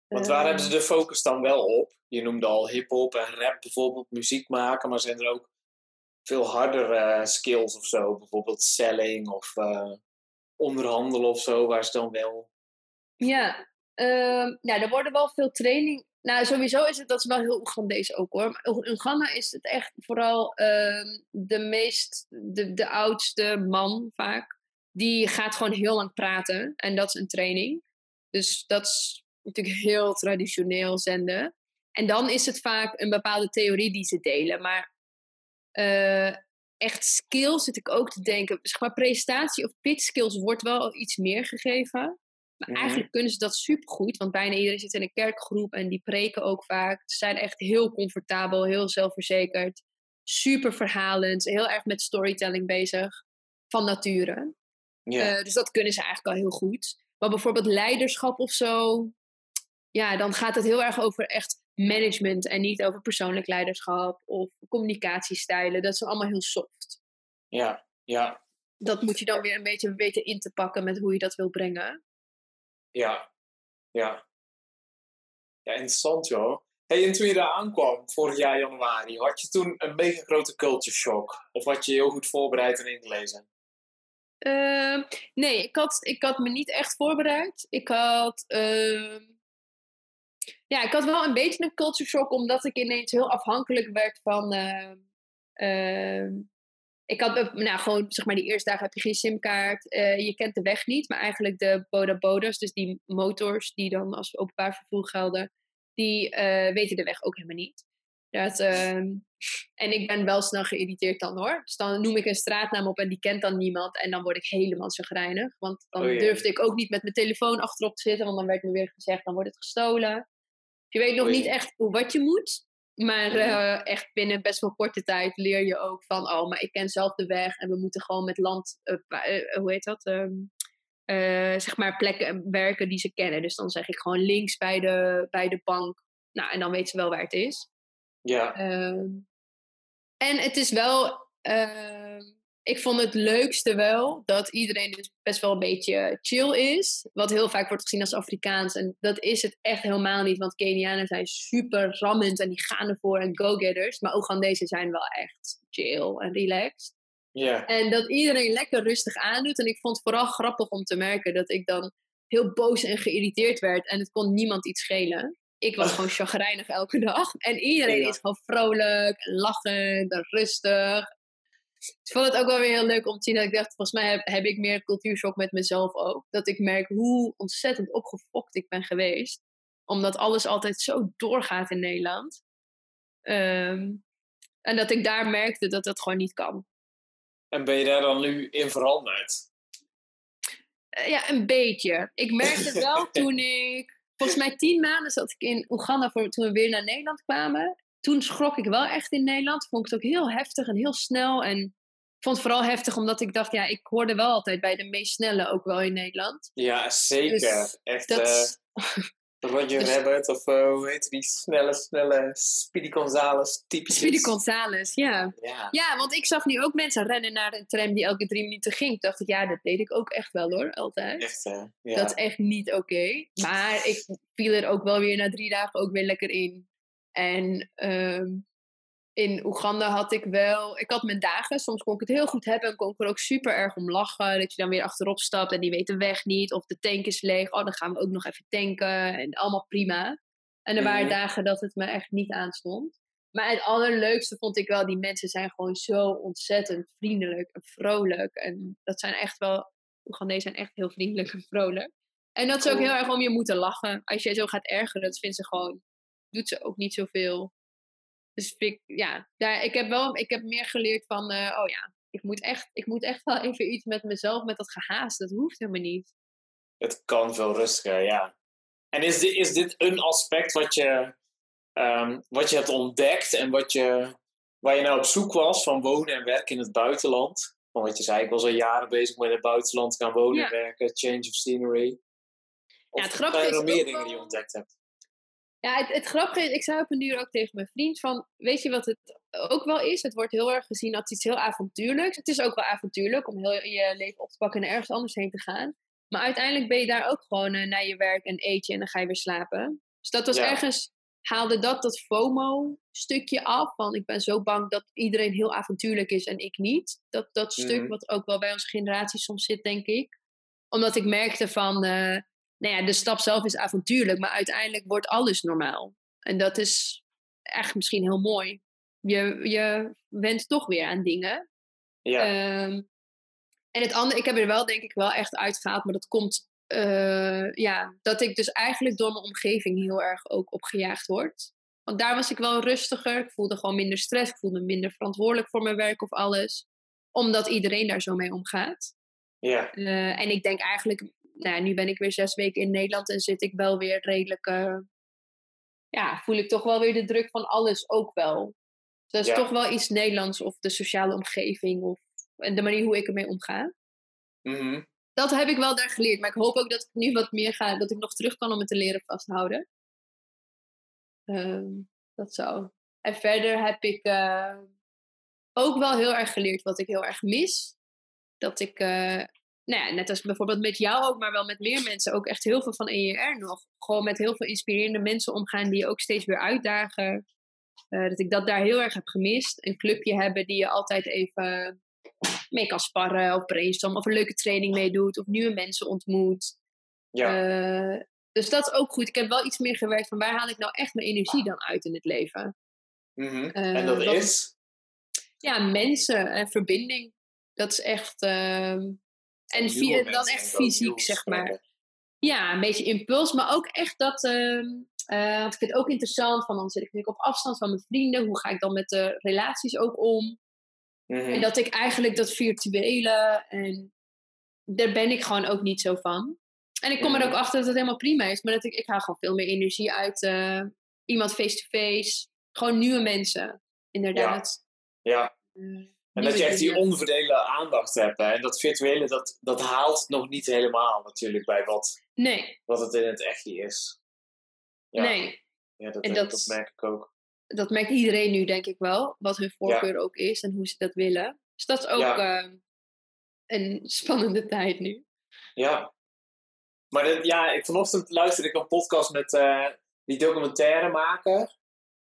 Want waar Ehm, hebben ze de focus dan wel op? Je noemde al hip-hop en rap bijvoorbeeld, muziek maken, maar zijn er ook veel hardere skills of zo? Bijvoorbeeld selling of eh, onderhandelen of zo, waar ze dan wel. Ja, ehm, nou, er worden wel veel training. Nou, sowieso is het dat is wel heel Oegandees ook hoor. Maar in Ghana is het echt vooral ehm, de meest, de, de oudste man vaak. Die gaat gewoon heel lang praten en dat is een training. Dus dat is natuurlijk heel traditioneel zenden. En dan is het vaak een bepaalde theorie die ze delen. Maar eh, echt skills zit ik ook te denken. Zeg maar presentatie of pitch skills wordt wel iets meer gegeven. Maar Mhm. eigenlijk kunnen ze dat supergoed. Want bijna iedereen zit in een kerkgroep en die preken ook vaak. Ze zijn echt heel comfortabel, heel zelfverzekerd. Super verhalend, heel erg met storytelling bezig. Van nature. Ja. Eh, dus dat kunnen ze eigenlijk al heel goed. Maar bijvoorbeeld leiderschap of zo. Ja, dan gaat het heel erg over echt management en niet over persoonlijk leiderschap of communicatiestijlen. Dat is allemaal heel soft. ja, ja, Dat moet je dan weer een beetje weten in te pakken met hoe je dat wil brengen. ja, ja. Ja, interessant joh. Hey, en toen je daar aankwam, vorig jaar januari, had je toen een mega grote culture shock? Of had je je heel goed voorbereid en ingelezen? Ehm, nee, ik had, ik had me niet echt voorbereid. Ik had. ehm, ja, ik had wel een beetje een culture shock, omdat ik ineens heel afhankelijk werd van. ehm, ik had eh, nou, gewoon, zeg maar, die eerste dagen heb je geen simkaart. eh, je kent de weg niet, maar eigenlijk de Boda Bodas, dus die motors die dan als openbaar vervoer gelden, die eh, weten de weg ook helemaal niet. Dat, ehm, en ik ben wel snel geïrriteerd dan hoor. Dus dan noem ik een straatnaam op en die kent dan niemand. En dan word ik helemaal chagrijnig. Want dan Oh durfde ik ook niet met mijn telefoon achterop te zitten. Want dan werd me weer gezegd, dan wordt het gestolen. Je weet nog Oh niet echt hoe- wat je moet. Maar Mhm. eh, echt binnen best wel korte tijd leer je ook van... Oh, maar ik ken zelf de weg. En we moeten gewoon met land... eh, eh, hoe heet dat? Ehm, eh, zeg maar plekken werken die ze kennen. Dus dan zeg ik gewoon links bij de, bij de bank. Nou, en dan weet ze wel waar het is. Ja, Ehm, en het is wel. ehm, ik vond het leukste wel dat iedereen dus best wel een beetje chill is. Wat heel vaak wordt gezien als Afrikaans. En dat is het echt helemaal niet. Want Kenianen zijn super rammend en die gaan ervoor en go-getters. Maar Oegandese zijn wel echt chill en relaxed. ja, En dat iedereen lekker rustig aandoet. En ik vond het vooral grappig om te merken dat ik dan heel boos en geïrriteerd werd. En het kon niemand iets schelen. Ik was gewoon chagrijnig elke dag. En iedereen Ja. is gewoon vrolijk, lachend, en rustig. Ik vond het ook wel weer heel leuk om te zien dat ik dacht, volgens mij heb, heb ik meer cultuurshock met mezelf ook. Dat ik merk hoe ontzettend opgefokt ik ben geweest. Omdat alles altijd zo doorgaat in Nederland. Ehm, en dat ik daar merkte dat dat gewoon niet kan. En ben je daar dan nu in veranderd? Eh, ja, een beetje. Ik merkte het wel toen ik... Volgens mij tien maanden zat ik in Oeganda voor, toen we weer naar Nederland kwamen. Toen schrok ik wel echt in Nederland. Vond ik het ook heel heftig en heel snel. En ik vond het vooral heftig omdat ik dacht... Ja, ik hoorde wel altijd bij de meest snelle ook wel in Nederland. Ja, zeker. Dus Echt, Dat, eh Roger dus- Rabbit of eh, hoe heet die snelle, snelle Speedy Gonzales typisch. Speedy Gonzales, ja. Ja, Ja, want ik zag nu ook mensen rennen naar een tram die elke drie minuten ging. Toen dacht ik, ja, dat deed ik ook echt wel hoor, altijd. echt hè. Ja. Dat is echt niet oké. Maar ik viel er ook wel weer na drie dagen ook weer lekker in. En ehm, in Oeganda had ik wel... Ik had mijn dagen. Soms kon ik het heel goed hebben. En kon ik er ook super erg om lachen. Dat je dan weer achterop stapt en die weet de weg niet. Of de tank is leeg. Oh, dan gaan we ook nog even tanken. En allemaal prima. En er waren Mhm. dagen dat het me echt niet aanstond. Maar het allerleukste vond ik wel... Die mensen zijn gewoon zo ontzettend vriendelijk en vrolijk. En dat zijn echt wel... Oegandese zijn echt heel vriendelijk en vrolijk. En dat is ook heel erg om je moeten lachen. Als je zo gaat ergeren, dat vindt ze gewoon... Doet ze ook niet zoveel. Dus ik, ja, daar, ik heb wel ik heb meer geleerd van, eh, oh ja, ik moet, echt, ik moet echt wel even iets met mezelf, met dat gehaast. Dat hoeft helemaal niet. Het kan veel rustiger, ja. En is dit, is dit een aspect wat je, ehm, wat je hebt ontdekt en wat je, waar je nou op zoek was van wonen en werken in het buitenland? Van wat je zei, ik was al jaren bezig met in het buitenland gaan wonen Ja. en werken, change of scenery. Of het grappige zijn is nog meer ook dingen die je ontdekt hebt? Ja, het, het grappige is, ik zei op een duur ook tegen mijn vriend van, weet je wat het ook wel is? Het wordt heel erg gezien als iets heel avontuurlijks. Het is ook wel avontuurlijk om heel je leven op te pakken en ergens anders heen te gaan. Maar uiteindelijk ben je daar ook gewoon eh, naar je werk en eet je en dan ga je weer slapen. Dus dat was Ja. ergens, haalde dat dat FOMO-stukje af. Van ik ben zo bang dat iedereen heel avontuurlijk is en ik niet. Dat, dat stuk Mhm. wat ook wel bij onze generatie soms zit, denk ik. Omdat ik merkte van, eh, nou ja, de stap zelf is avontuurlijk, maar uiteindelijk wordt alles normaal. En dat is echt misschien heel mooi. Je, je went toch weer aan dingen. Ja, Ehm, en het andere, ik heb er wel denk ik wel echt uitgehaald, maar dat komt, eh, ja, dat ik dus eigenlijk door mijn omgeving heel erg ook opgejaagd word. Want daar was ik wel rustiger, ik voelde gewoon minder stress, ik voelde me minder verantwoordelijk voor mijn werk of alles. Omdat iedereen daar zo mee omgaat. ja, Eh, en ik denk eigenlijk, nou, ja, nu ben ik weer zes weken in Nederland en zit ik wel weer redelijk, eh, ja, voel ik toch wel weer de druk van alles ook wel. Dus dat is Ja. toch wel iets Nederlands of de sociale omgeving of en de manier hoe ik ermee omga. Mhm. Dat heb ik wel daar geleerd, maar ik hoop ook dat ik nu wat meer ga, dat ik nog terug kan om het te leren vasthouden. Ehm, dat zo. En verder heb ik eh, ook wel heel erg geleerd wat ik heel erg mis. Dat ik, eh, nou ja, net als bijvoorbeeld met jou ook, maar wel met meer mensen, ook echt heel veel van EER nog. Gewoon met heel veel inspirerende mensen omgaan die je ook steeds weer uitdagen. Eh, dat ik dat daar heel erg heb gemist. Een clubje hebben die je altijd even mee kan sparren of brainstormen of een leuke training meedoet of nieuwe mensen ontmoet. ja, Eh, dus dat is ook goed. Ik heb wel iets meer gewerkt van waar haal ik nou echt mijn energie dan uit in het leven. mhm. eh, en dat wat- is? Ja, mensen en verbinding. Dat is echt. En via, dan echt fysiek, zeg maar. Ja, een beetje impuls, maar ook echt dat. eh, want ik vind het ook interessant, van dan zit ik natuurlijk op afstand van mijn vrienden. Hoe ga ik dan met de relaties ook om? Mhm. En dat ik eigenlijk dat virtuele en daar ben ik gewoon ook niet zo van. En ik kom er Mhm. ook achter dat het helemaal prima is, maar dat ik, ik haal gewoon veel meer energie uit eh, iemand face-to-face. Gewoon nieuwe mensen, inderdaad. Ja, Eh, en dat je echt die onverdeelde aandacht hebt. Hè? En dat virtuele, dat, dat haalt nog niet helemaal natuurlijk bij wat, Nee, wat het in het echtje is. Ja, nee. ja dat, En dat, dat- merk ik ook. Dat merkt iedereen nu, denk ik wel. Wat hun voorkeur ook is en hoe ze dat willen. Dus dat is ook Ja. eh, een spannende tijd nu. Ja. Maar dat- ja, ik, vanochtend luisterde ik een podcast met eh, die documentairemaker.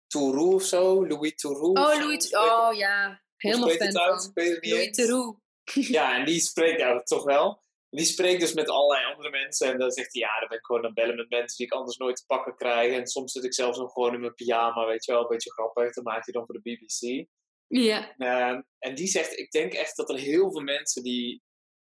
Tourou of zo, Louis Tourou. Oh. Louis. Oh ja, helemaal fan het uit? van. Ik weet het niet Louis eens. Theroux. Ja, en die spreekt ja, toch wel. Die spreekt dus met allerlei andere mensen. En dan zegt hij, ja, dan ben ik gewoon aan bellen met mensen die ik anders nooit te pakken krijg. En soms zit ik zelfs nog gewoon in mijn pyjama, weet je wel, een beetje grappig. Dat maakt hij dan voor de BBC. Ja, Ehm, en die zegt, ik denk echt dat er heel veel mensen die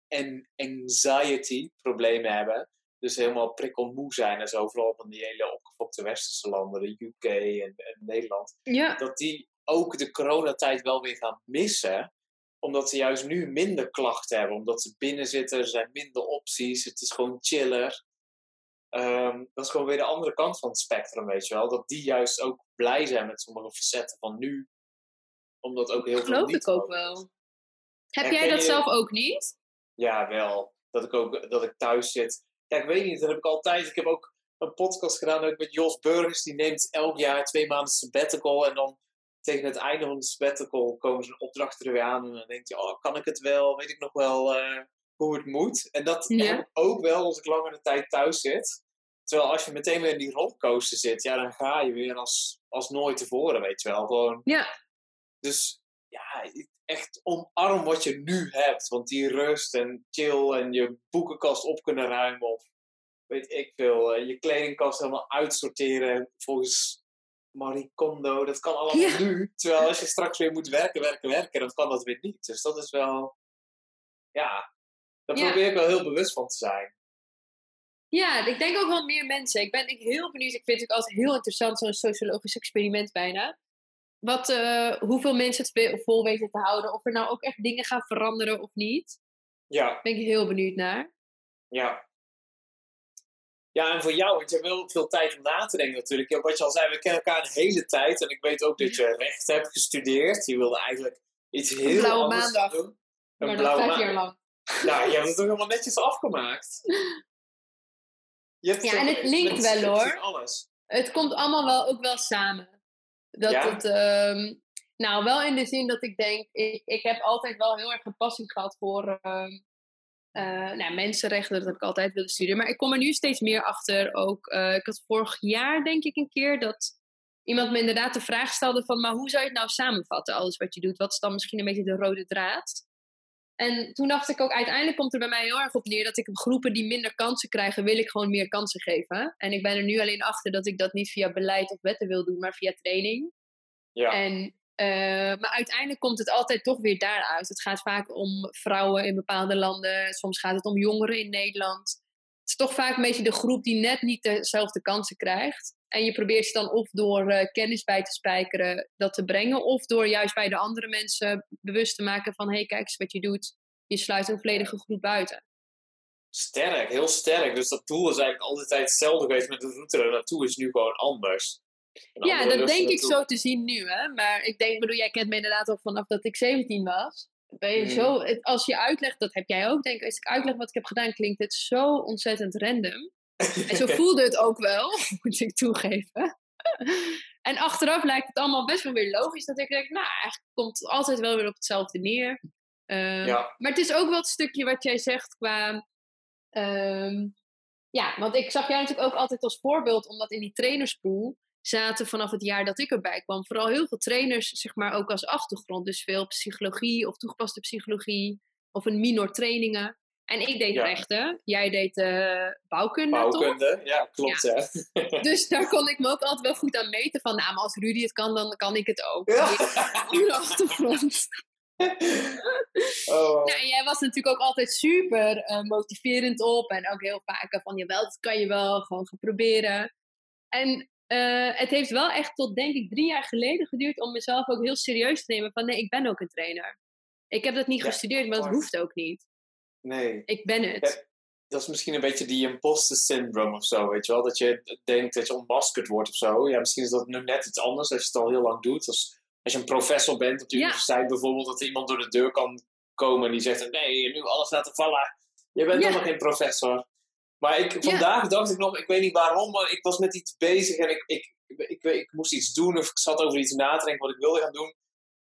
en anxiety problemen hebben. Dus helemaal prikkelmoe zijn en zo. Vooral van die hele opgefokte westerse landen, de UK en, en Nederland ja. dat die ook de coronatijd wel weer gaan missen. Omdat ze juist nu minder klachten hebben. Omdat ze binnen zitten, er zijn minder opties. Het is gewoon chiller. Ehm, dat is gewoon weer de andere kant van het spectrum, weet je wel. Dat die juist ook blij zijn met sommige facetten van nu. Omdat ook heel veel Geloof ik ook is. wel. Heb Herken jij dat je- zelf ook niet? Ja, wel. Dat ik ook dat ik thuis zit. Kijk, weet niet, dat heb ik altijd. Ik heb ook een podcast gedaan ook met Jos Burgers. Die neemt elk jaar twee maanden sabbatical. En dan tegen het einde van de sabbatical komen zijn opdrachten er weer aan. En dan denk je, oh, kan ik het wel? Weet ik nog wel eh, hoe het moet? En dat Ja. heb ik ook wel als ik langere tijd thuis zit. Terwijl als je meteen weer in die rollercoaster zit, ja, dan ga je weer als, als nooit tevoren, weet je wel. Gewoon Ja, dus ja, echt omarm wat je nu hebt. Want die rust en chill en je boekenkast op kunnen ruimen. Of weet ik veel, eh, je kledingkast helemaal uitsorteren volgens Marie Kondo. Dat kan allemaal Ja. nu. Terwijl als je straks weer moet werken, werken, werken, dan kan dat weer niet. Dus dat is wel, ja, daar Ja. probeer ik wel heel bewust van te zijn. ja, ik denk ook wel meer mensen. Ik ben ik heel benieuwd. Ik vind het ook altijd heel interessant, zo'n sociologisch experiment bijna. Wat, eh, hoeveel mensen het vol weten te houden. Of er nou ook echt dingen gaan veranderen of niet. Ja, Daar ben ik heel benieuwd naar. ja. Ja, en voor jou, want je hebt wel veel tijd om na te denken natuurlijk. Ja, wat je al zei, we kennen elkaar een hele tijd. En ik weet ook dat je recht hebt gestudeerd. Je wilde eigenlijk iets heel Een blauwe anders maandag. doen. Een maar blauwe vijf jaar maandag. lang. Nou, je hebt het toch helemaal netjes afgemaakt. Je hebt Ja, en het linkt wel, hoor. Alles. Het komt allemaal wel ook wel samen. Dat Ja? het, ehm, nou, wel in de zin dat ik denk, ik, ik heb altijd wel heel erg een passie gehad voor ehm, eh, nou, mensenrechten. Dat heb ik altijd willen studeren. Maar ik kom er nu steeds meer achter. Ook, eh, ik had vorig jaar denk ik een keer dat iemand me inderdaad de vraag stelde van, maar hoe zou je het nou samenvatten, alles wat je doet? Wat is dan misschien een beetje de rode draad? En toen dacht ik ook, uiteindelijk komt er bij mij heel erg op neer dat ik groepen die minder kansen krijgen, wil ik gewoon meer kansen geven. En ik ben er nu alleen achter dat ik dat niet via beleid of wetten wil doen, maar via training. Ja. En, eh, maar uiteindelijk komt het altijd toch weer daaruit. Het gaat vaak om vrouwen in bepaalde landen, soms gaat het om jongeren in Nederland. Het is toch vaak een beetje de groep die net niet dezelfde kansen krijgt. En je probeert ze dan of door eh, kennis bij te spijkeren dat te brengen, of door juist bij de andere mensen bewust te maken van: hé, hey, kijk eens wat je doet. Je sluit een volledige groep buiten. Sterk, heel sterk. Dus dat doel is eigenlijk altijd hetzelfde geweest met de route er naartoe is nu gewoon anders. Ja, dat denk ik zo te zien nu. Hè? Maar ik denk, bedoel, jij kent me inderdaad al vanaf dat ik 17 was. Ben je Mhm. zo, als je uitlegt, dat heb jij ook, denk ik. Als ik uitleg wat ik heb gedaan, klinkt het zo ontzettend random. En zo voelde het ook wel, moet ik toegeven. En achteraf lijkt het allemaal best wel weer logisch. Dat ik denk, nou, eigenlijk komt het altijd wel weer op hetzelfde neer. Ehm, Ja. Maar het is ook wel het stukje wat jij zegt qua... ehm, ja, want ik zag jij natuurlijk ook altijd als voorbeeld, omdat in die trainerspool zaten vanaf het jaar dat ik erbij kwam vooral heel veel trainers, zeg maar, ook als achtergrond. Dus veel psychologie of toegepaste psychologie of een minor trainingen. En ik deed Ja. rechten, jij deed eh, bouwkunde, toch? Bouwkunde, ja, klopt ja. Dus daar kon ik me ook altijd wel goed aan meten van, nou, maar als Rudy het kan, dan kan ik het ook. Ja. Achtergrond. Oh. Nou, jij was natuurlijk ook altijd super eh, motiverend op. En ook heel vaak van, jawel, dat kan je wel, gewoon gaan proberen. En eh, het heeft wel echt tot, denk ik, drie jaar geleden geduurd om mezelf ook heel serieus te nemen van, nee, ik ben ook een trainer. Ik heb dat niet Ja, gestudeerd, maar dat hoeft ook niet. Nee. Ik ben het. Dat is misschien een beetje die imposter syndrome of zo, weet je wel? Dat je denkt dat je ontmaskerd wordt of zo. Ja, misschien is dat nu net iets anders als je het al heel lang doet. Als, als je een professor bent op de Ja. universiteit bijvoorbeeld, dat er iemand door de deur kan komen en die zegt: Nee, nu alles laten vallen. Je bent helemaal geen professor. Maar ik, vandaag dacht ik nog, ik weet niet waarom, maar ik was met iets bezig en ik, ik, ik, ik, ik moest iets doen of ik zat over iets na te denken wat ik wilde gaan doen.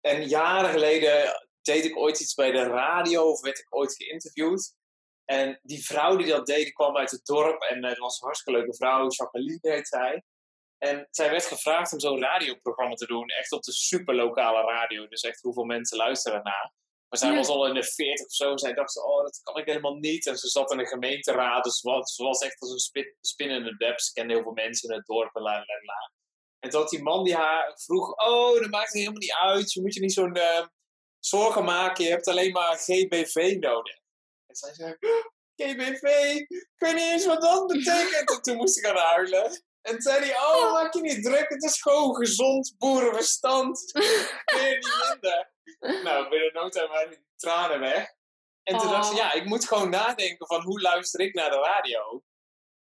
En jaren geleden deed ik ooit iets bij de radio of werd ik ooit geïnterviewd. En die vrouw die dat deed, die kwam uit het dorp en eh, het was een hartstikke leuke vrouw, Jacqueline heet zij. En zij werd gevraagd om zo'n radioprogramma te doen, echt op de superlokale radio. Dus echt hoeveel mensen luisteren naar. Maar zij Ja. was al in de 40 of zo. En zij dacht, oh, dat kan ik helemaal niet. En ze zat in de gemeenteraad. Dus ze was, ze was echt als een spin, spin in de web. Ze kende heel veel mensen in het dorp. En, la, la, la. en toen had die man die haar vroeg, oh, dat maakt helemaal niet uit. Je moet je niet zo'n eh, zorgen maken. Je hebt alleen maar GBV nodig. En zij zei, GBV, ik weet niet eens wat dat betekent. En toen moest ik gaan huilen. En zei hij, oh, maak je niet druk. Het is gewoon gezond boerenverstand. Meer niet minder. Nou, binnen no time waren die tranen weg. En toen dacht ze, Oh. ja, ik moet gewoon nadenken van hoe luister ik naar de radio?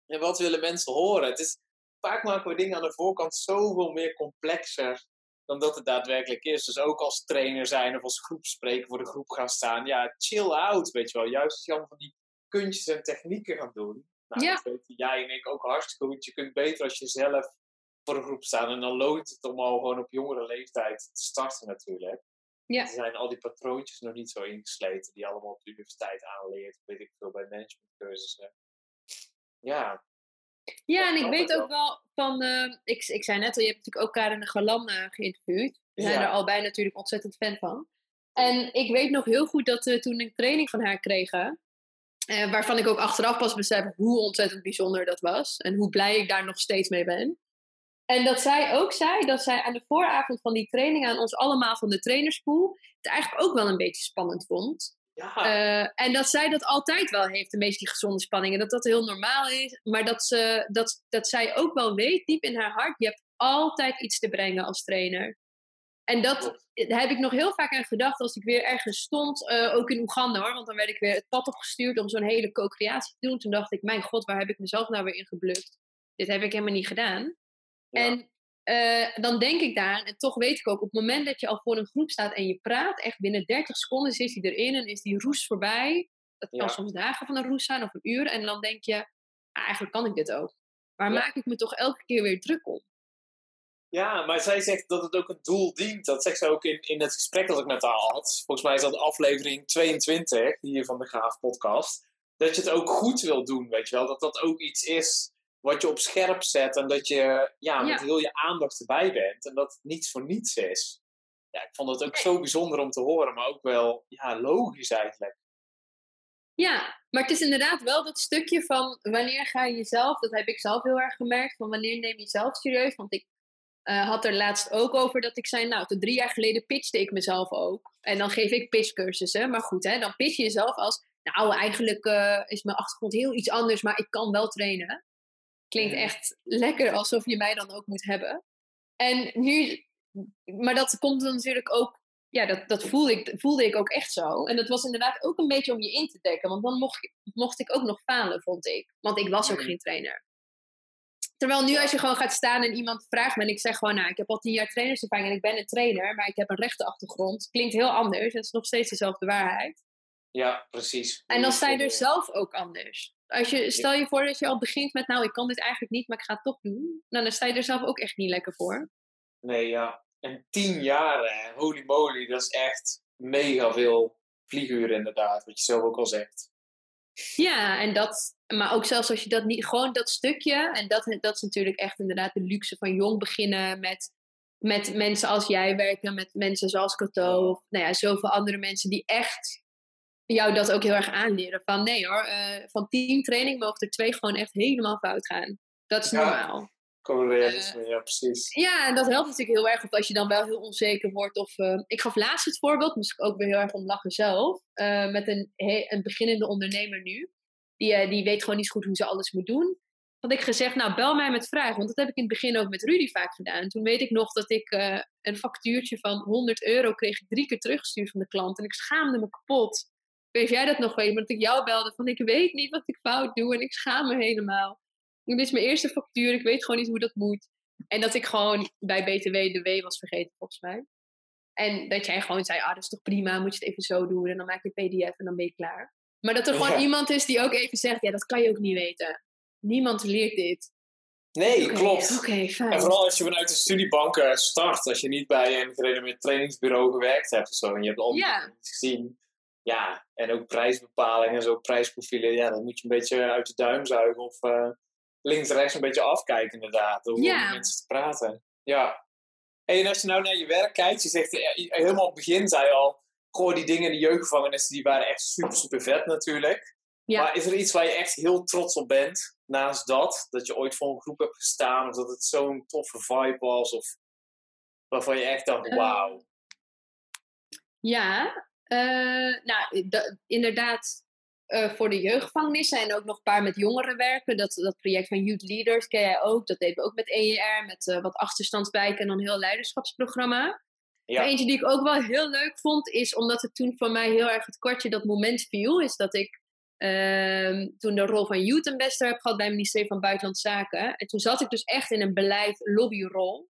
En wat willen mensen horen? Het is, vaak maken we dingen aan de voorkant zoveel meer complexer dan dat het daadwerkelijk is. Dus ook als trainer zijn of als groepspreker voor de groep gaan staan. Ja, chill out, weet je wel. Juist als je allemaal van die kunstjes en technieken gaat doen. Nou, Ja. dat weten jij en ik ook hartstikke goed. Je kunt beter als je zelf voor een groep staat. En dan loont het om al gewoon op jongere leeftijd te starten natuurlijk. Ja. Er zijn al die patroontjes nog niet zo ingesleten. Die je allemaal op de universiteit aanleert. Weet ik veel, bij managementcursussen. Ja, Ja, en ik weet ook wel van, eh, ik, ik zei net al, je hebt natuurlijk ook Karen de Galan eh, geïnterviewd. We zijn Ja. er allebei natuurlijk ontzettend fan van. En ik weet nog heel goed dat we toen een training van haar kregen, eh, waarvan ik ook achteraf pas besef hoe ontzettend bijzonder dat was. En hoe blij ik daar nog steeds mee ben. En dat zij ook zei dat zij aan de vooravond van die training aan ons allemaal van de trainerspool het eigenlijk ook wel een beetje spannend vond. ja. Eh, en dat zij dat altijd wel heeft, een beetje die gezonde spanning. En dat dat heel normaal is. Maar dat, ze, dat, dat zij ook wel weet, diep in haar hart, je hebt altijd iets te brengen als trainer. En dat heb ik nog heel vaak aan gedacht als ik weer ergens stond, eh, ook in Oeganda hoor. Want dan werd ik weer het pad opgestuurd om zo'n hele co-creatie te doen. Toen dacht ik, mijn god, waar heb ik mezelf nou weer in geblukt? Dit heb ik helemaal niet gedaan. En uh, dan denk ik daar, en toch weet ik ook, op het moment dat je al voor een groep staat en je praat, echt binnen 30 seconden zit hij erin en is die roes voorbij. Dat kan soms dagen van een roes zijn of een uur. En dan denk je, ah, eigenlijk kan ik dit ook. Maar maak ik me toch elke keer weer druk om? Ja, maar zij zegt dat het ook een doel dient. Dat zegt ze ook in, in het gesprek dat ik met haar had. Volgens mij is dat aflevering 22 hier van de Graaf podcast. Dat je het ook goed wil doen, weet je wel. Dat dat ook iets is wat je op scherp zet. En dat je ja, met heel je aandacht erbij bent. En dat het niets voor niets is. Ja, ik vond het ook zo bijzonder om te horen. Maar ook wel ja, logisch eigenlijk. Ja, maar het is inderdaad wel dat stukje van wanneer ga je jezelf, dat heb ik zelf heel erg gemerkt, van wanneer neem je jezelf serieus. Want ik uh, had er laatst ook over dat ik zei, nou, tot drie jaar geleden pitchte ik mezelf ook. En dan geef ik pitchcursussen. Maar goed, hè, dan pitch je jezelf als, nou, eigenlijk uh, is mijn achtergrond heel iets anders, maar ik kan wel trainen. Klinkt echt lekker alsof je mij dan ook moet hebben. En nu, maar dat komt dan natuurlijk ook, ja, dat, dat voelde, ik, voelde ik ook echt zo. En dat was inderdaad ook een beetje om je in te dekken, want dan mocht, mocht ik ook nog falen, vond ik. Want ik was ook geen trainer. Terwijl nu als je gewoon gaat staan en iemand vraagt me en ik zeg gewoon, nou, ik heb al tien jaar trainerservaring en ik ben een trainer, maar ik heb een rechte achtergrond. Klinkt heel anders. Het is nog steeds dezelfde waarheid. Ja, precies. En dan sta je er zelf ook anders. Als je, stel je voor dat je al begint met, nou, ik kan dit eigenlijk niet, maar ik ga het toch doen. Nou, dan sta je er zelf ook echt niet lekker voor. Nee, ja. En tien jaar, holy moly, dat is echt mega veel vlieguren inderdaad, wat je zelf ook al zegt. Ja, en dat, maar ook zelfs als je dat niet, gewoon dat stukje, en dat, dat is natuurlijk echt inderdaad de luxe van jong beginnen met, met mensen als jij werken, met mensen zoals Cato, of nou ja, zoveel andere mensen die echt jou dat ook heel erg aanleren. Van nee hoor, uh, van teamtraining mogen er twee gewoon echt helemaal fout gaan. Dat is normaal. Realisme, uh, ja, precies. Ja, en dat helpt natuurlijk heel erg. Of als je dan wel heel onzeker wordt. Of, uh, ik gaf laatst het voorbeeld, moest ik ook weer heel erg om lachen zelf. Met een, een beginnende ondernemer nu. Die, die weet gewoon niet goed hoe ze alles moet doen. Had ik gezegd, nou bel mij met vragen. Want dat heb ik in het begin ook met Rudy vaak gedaan. Toen weet ik nog dat ik een factuurtje van 100 euro kreeg ik drie keer teruggestuurd van de klant. En ik schaamde me kapot. Weet jij dat nog weet? Want ik jou belde van ik weet niet wat ik fout doe en ik schaam me helemaal. Dit is mijn eerste factuur, ik weet gewoon niet hoe dat moet. En dat ik gewoon bij BTW de W was vergeten, volgens mij. En dat jij gewoon zei, ah, dat is toch prima, moet je het even zo doen. En dan maak je pdf en dan ben je klaar. Maar dat er gewoon iemand is die ook even zegt, ja, dat kan je ook niet weten. Niemand leert dit. Nee, klopt. Oké, fijn. En vooral als je vanuit de studiebank start. Als je niet bij een gerenommeerd trainingsbureau gewerkt hebt of zo. En je hebt al ja. gezien. Ja, en ook prijsbepalingen en zo, prijsprofielen. Ja, dan moet je een beetje uit de duim zuigen. Of uh, links-rechts een beetje afkijken inderdaad. Om met mensen te praten. Ja. En als je nou naar je werk kijkt, je zegt eh, helemaal op het begin zei je al, goh, die dingen in de jeugdgevangenis, die waren echt super, super vet natuurlijk. Ja. Maar is er iets waar je echt heel trots op bent, naast dat? Dat je ooit voor een groep hebt gestaan, of dat het zo'n toffe vibe was, of waarvan je echt dacht, ehm. wauw. Ja, uh, nou, inderdaad, uh, voor de jeugdgevangenissen en ook nog een paar met jongeren werken. Dat, dat project van Youth Leaders ken jij ook. Dat deden we ook met EER, met uh, wat achterstandswijken en dan een heel leiderschapsprogramma. Ja. Eentje die ik ook wel heel leuk vond, is omdat het toen voor mij heel erg het kwartje dat moment viel, is dat ik uh, toen de rol van Youth Ambassador heb gehad bij het ministerie van Buitenlandse Zaken. En toen zat ik dus echt in een beleid lobbyrol.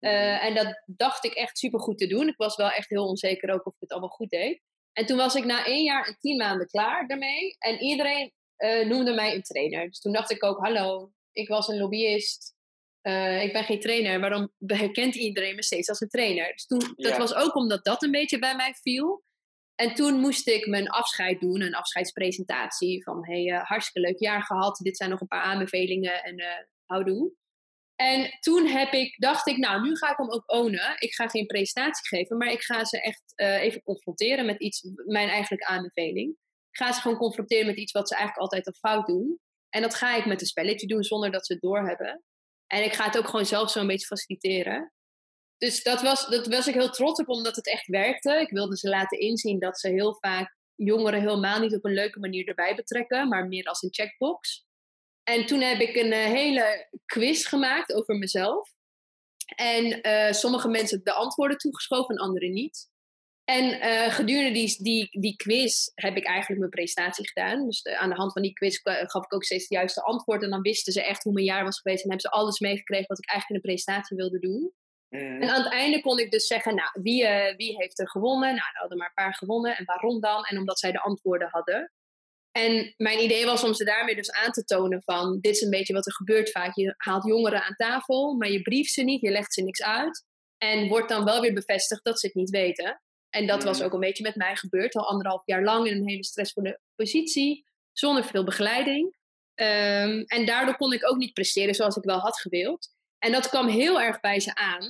Uh, en dat dacht ik echt super goed te doen. Ik was wel echt heel onzeker ook of ik het allemaal goed deed. En toen was ik na één jaar en tien maanden klaar daarmee. En iedereen uh, noemde mij een trainer. Dus toen dacht ik ook, hallo, ik was een lobbyist. Uh, ik ben geen trainer. Waarom herkent iedereen me steeds als een trainer? Dus toen, dat was ook omdat dat een beetje bij mij viel. En toen moest ik mijn afscheid doen, een afscheidspresentatie. Van hey, uh, hartstikke leuk jaar gehad. Dit zijn nog een paar aanbevelingen en houdoe. En toen heb ik, dacht ik, nou, nu ga ik hem ook ownen. Ik ga geen presentatie geven, maar ik ga ze echt uh, even confronteren met iets, mijn eigenlijke aanbeveling. Ik ga ze gewoon confronteren met iets wat ze eigenlijk altijd al fout doen. En dat ga ik met een spelletje doen zonder dat ze het doorhebben. En ik ga het ook gewoon zelf zo'n beetje faciliteren. Dus dat was, dat was ik heel trots op, omdat het echt werkte. Ik wilde ze laten inzien dat ze heel vaak jongeren helemaal niet op een leuke manier erbij betrekken, maar meer als een checkbox. En toen heb ik een eh, hele quiz gemaakt over mezelf. En eh, sommige mensen de antwoorden toegeschoven en anderen niet. En uh, gedurende die, die, die quiz heb ik eigenlijk mijn presentatie gedaan. Dus aan de hand van die quiz gaf ik ook steeds de juiste antwoord. En dan wisten ze echt hoe mijn jaar was geweest. En hebben ze alles meegekregen wat ik eigenlijk in de presentatie wilde doen. Mhm. En aan het einde kon ik dus zeggen, nou, wie, uh, wie heeft er gewonnen? Nou, er hadden maar een paar gewonnen. En waarom dan? En omdat zij de antwoorden hadden. En mijn idee was om ze daarmee dus aan te tonen van, dit is een beetje wat er gebeurt vaak. Je haalt jongeren aan tafel, maar je brieft ze niet, je legt ze niks uit. En wordt dan wel weer bevestigd dat ze het niet weten. En dat was ook een beetje met mij gebeurd, al anderhalf jaar lang in een hele stressvolle positie, zonder veel begeleiding. Um, en daardoor kon ik ook niet presteren zoals ik wel had gewild. En dat kwam heel erg bij ze aan.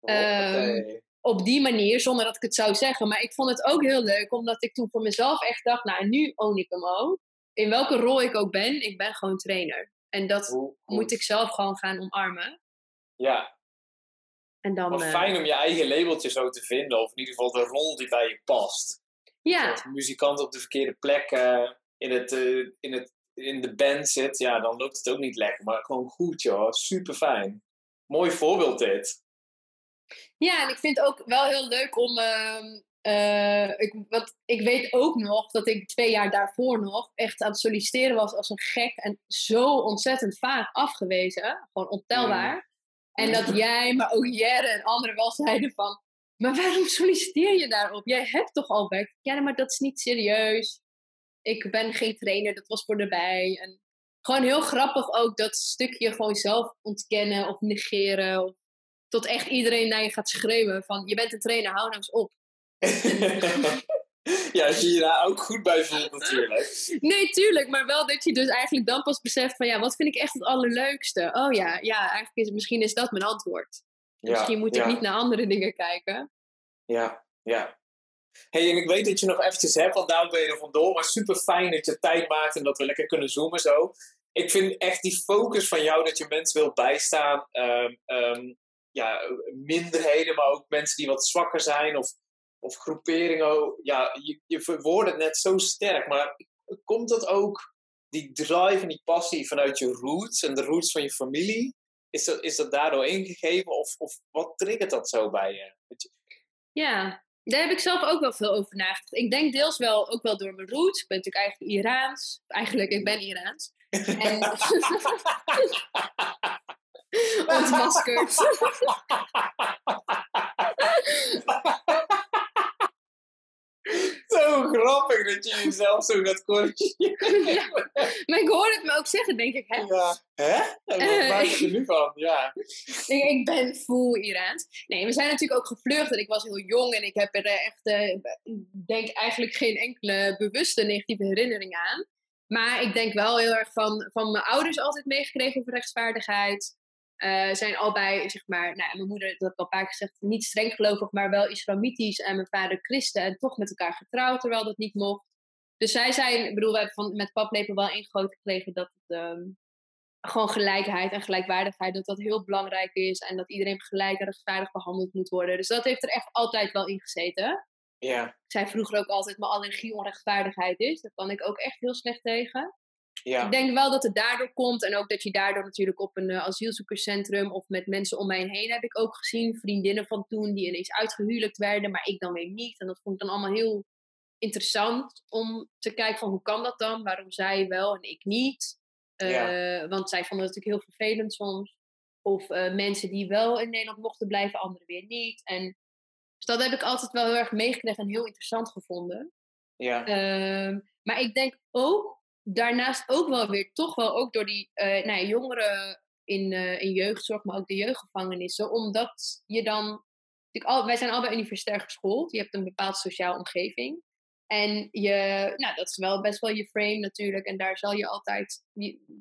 Um, op die manier, zonder dat ik het zou zeggen. Maar ik vond het ook heel leuk, omdat ik toen voor mezelf echt dacht, nou, nu own ik hem ook. In welke rol ik ook ben, ik ben gewoon trainer. En dat Hoe- moet ik zelf gewoon gaan omarmen. Ja, En dan, wat eh, fijn om je eigen labeltje zo te vinden. Of in ieder geval de rol die bij je past. ja, Als muzikant op de verkeerde plek eh, in, het, eh, in, het, in de band zit, ja, dan loopt het ook niet lekker. Maar gewoon goed, joh. Super fijn. Mooi voorbeeld dit. Ja, en ik vind het ook wel heel leuk om. ehm, eh, ik, want ik weet ook nog dat ik twee jaar daarvoor nog echt aan het solliciteren was als een gek. En zo ontzettend vaak afgewezen. Gewoon ontelbaar. En dat jij, maar ook Jere en anderen wel zeiden van. Maar waarom solliciteer je daarop? Jij hebt toch al werk? Ja, maar dat is niet serieus. Ik ben geen trainer, dat was voor erbij. En gewoon heel grappig ook dat stukje gewoon zelf ontkennen of negeren. Of tot echt iedereen naar je gaat schreeuwen van je bent een trainer, hou nou eens op. ja, als je je daar ook goed bij voelt natuurlijk. Nee, tuurlijk, maar wel dat je dus eigenlijk dan pas beseft van ja, wat vind ik echt het allerleukste? Oh ja, ja, eigenlijk is misschien is dat mijn antwoord. Ja, misschien moet ja, ik niet naar andere dingen kijken. Ja, ja. hey, en ik weet dat je nog eventjes hebt, want daarom ben je er vandoor. Maar super fijn dat je tijd maakt en dat we lekker kunnen zoomen zo. Ik vind echt die focus van jou dat je mensen wil bijstaan. ehm, ehm, ja, minderheden, maar ook mensen die wat zwakker zijn of, of groeperingen. Ja, je, je verwoordt het net zo sterk. Maar komt dat ook, die drive en die passie vanuit je roots en de roots van je familie? Is dat, is dat daardoor ingegeven of, of wat triggert dat zo bij je- Ja, daar heb ik zelf ook wel veel over nagedacht. Ik denk deels wel ook wel door mijn roots. Ik ben natuurlijk eigenlijk Iraans. Eigenlijk, ik ben Iraans. En... Ontmaskerd. Zo grappig dat je jezelf zo gaat corrigeren. Ja, maar ik hoor het me ook zeggen, denk ik. Hè? Ja. Hè? Wat Eh, maak je er nu van? Ja. Ik, ik ben full Iraans. Nee, we zijn natuurlijk ook gevlucht en ik was heel jong en ik heb er eh, echt, eh, denk eigenlijk geen enkele bewuste negatieve herinnering aan. Maar ik denk wel heel erg van, van mijn ouders altijd meegekregen over rechtvaardigheid. Eh zijn allebei, zeg maar, nou, mijn moeder, dat heb ik al een paar keer gezegd, niet streng gelovig, maar wel islamitisch. En mijn vader christen en toch met elkaar getrouwd, terwijl dat niet mocht. Dus zij zijn, ik bedoel, we hebben van, met paplepel wel ingegoten gekregen dat het ehm, gewoon gelijkheid en gelijkwaardigheid, dat dat heel belangrijk is. En dat iedereen gelijk en rechtvaardig behandeld moet worden. Dus dat heeft er echt altijd wel in gezeten. Ja. Ik zei vroeger ook altijd, mijn allergie onrechtvaardigheid is. Daar kan ik ook echt heel slecht tegen. Ja. Ik denk wel dat het daardoor komt. En ook dat je daardoor natuurlijk op een eh, asielzoekerscentrum of met mensen om mij heen heb ik ook gezien. Vriendinnen van toen die ineens uitgehuwelijkt werden, maar ik dan weer niet. En dat vond ik dan allemaal heel interessant om te kijken van hoe kan dat dan? Waarom zij wel en ik niet? Eh, Want zij vonden het natuurlijk heel vervelend soms. Of eh, mensen die wel in Nederland mochten blijven, anderen weer niet. En dus dat heb ik altijd wel heel erg meegekregen en heel interessant gevonden. Ja. Ehm, maar ik denk ook, daarnaast ook wel weer, toch wel ook door die eh, nou ja, jongeren in, eh, in jeugdzorg, maar ook de jeugdgevangenissen. Omdat je dan, al, wij zijn allebei universitair geschoold. Je hebt een bepaald sociaal omgeving. En je, nou, dat is wel best wel je frame natuurlijk. En daar zal je altijd,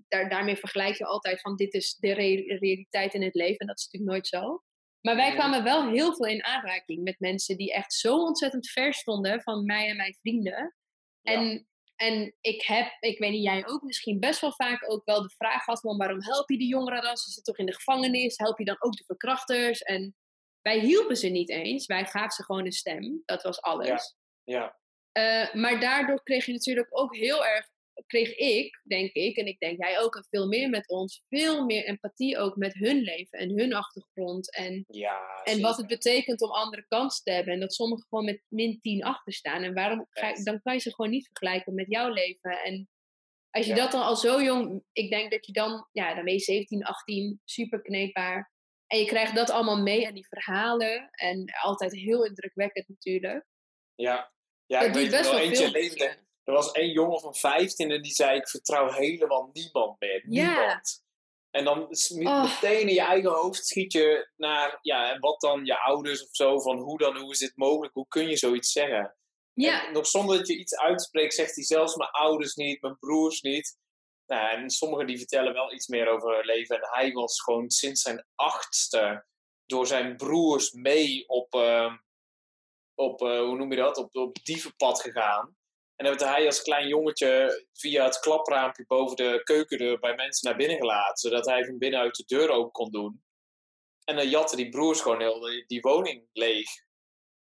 daar, daarmee vergelijk je altijd van dit is de re- realiteit in het leven. En dat is natuurlijk nooit zo. Maar wij kwamen wel heel veel in aanraking met mensen die echt zo ontzettend ver stonden van mij en mijn vrienden. Ja. En, en ik heb, ik weet niet, jij ook misschien best wel vaak ook wel de vraag gehad van waarom help je die jongeren dan? Ze zitten toch in de gevangenis? Help je dan ook de verkrachters? En wij hielpen ze niet eens. Wij gaven ze gewoon een stem. Dat was alles. Ja. Eh, maar daardoor kreeg je natuurlijk ook heel erg kreeg ik, denk ik, en ik denk jij ook, en veel meer met ons, veel meer empathie ook met hun leven en hun achtergrond. En, Ja, en wat het betekent om andere kansen te hebben. En dat sommigen gewoon met min 10 achter staan. En waarom ga, dan kan je ze gewoon niet vergelijken met jouw leven. En als je Ja. dat dan al zo jong, ik denk dat je dan, ja, dan ben je 17, 18, super kneedbaar. En je krijgt dat allemaal mee en die verhalen. En altijd heel indrukwekkend natuurlijk. Ja, ja dat ik weet best wel wel eentje veel. met leefde. Er was één jongen van 15 en die zei: Ik vertrouw helemaal niemand meer. Ja. Niemand. En dan Oh. meteen in je eigen hoofd schiet je naar, ja, en wat dan je ouders of zo, van hoe dan, hoe is dit mogelijk, hoe kun je zoiets zeggen? Ja, En nog zonder dat je iets uitspreekt, zegt hij zelfs mijn ouders niet, mijn broers niet. Nou, en sommigen die vertellen wel iets meer over hun leven. En hij was gewoon sinds zijn achtste door zijn broers mee op, eh, op eh, hoe noem je dat, op, op dievenpad gegaan. En dan werd hij als klein jongetje via het klapraampje boven de keukendeur bij mensen naar binnen gelaten. Zodat hij van binnenuit de deur open kon doen. En dan jatten die broers gewoon heel die, die woning leeg.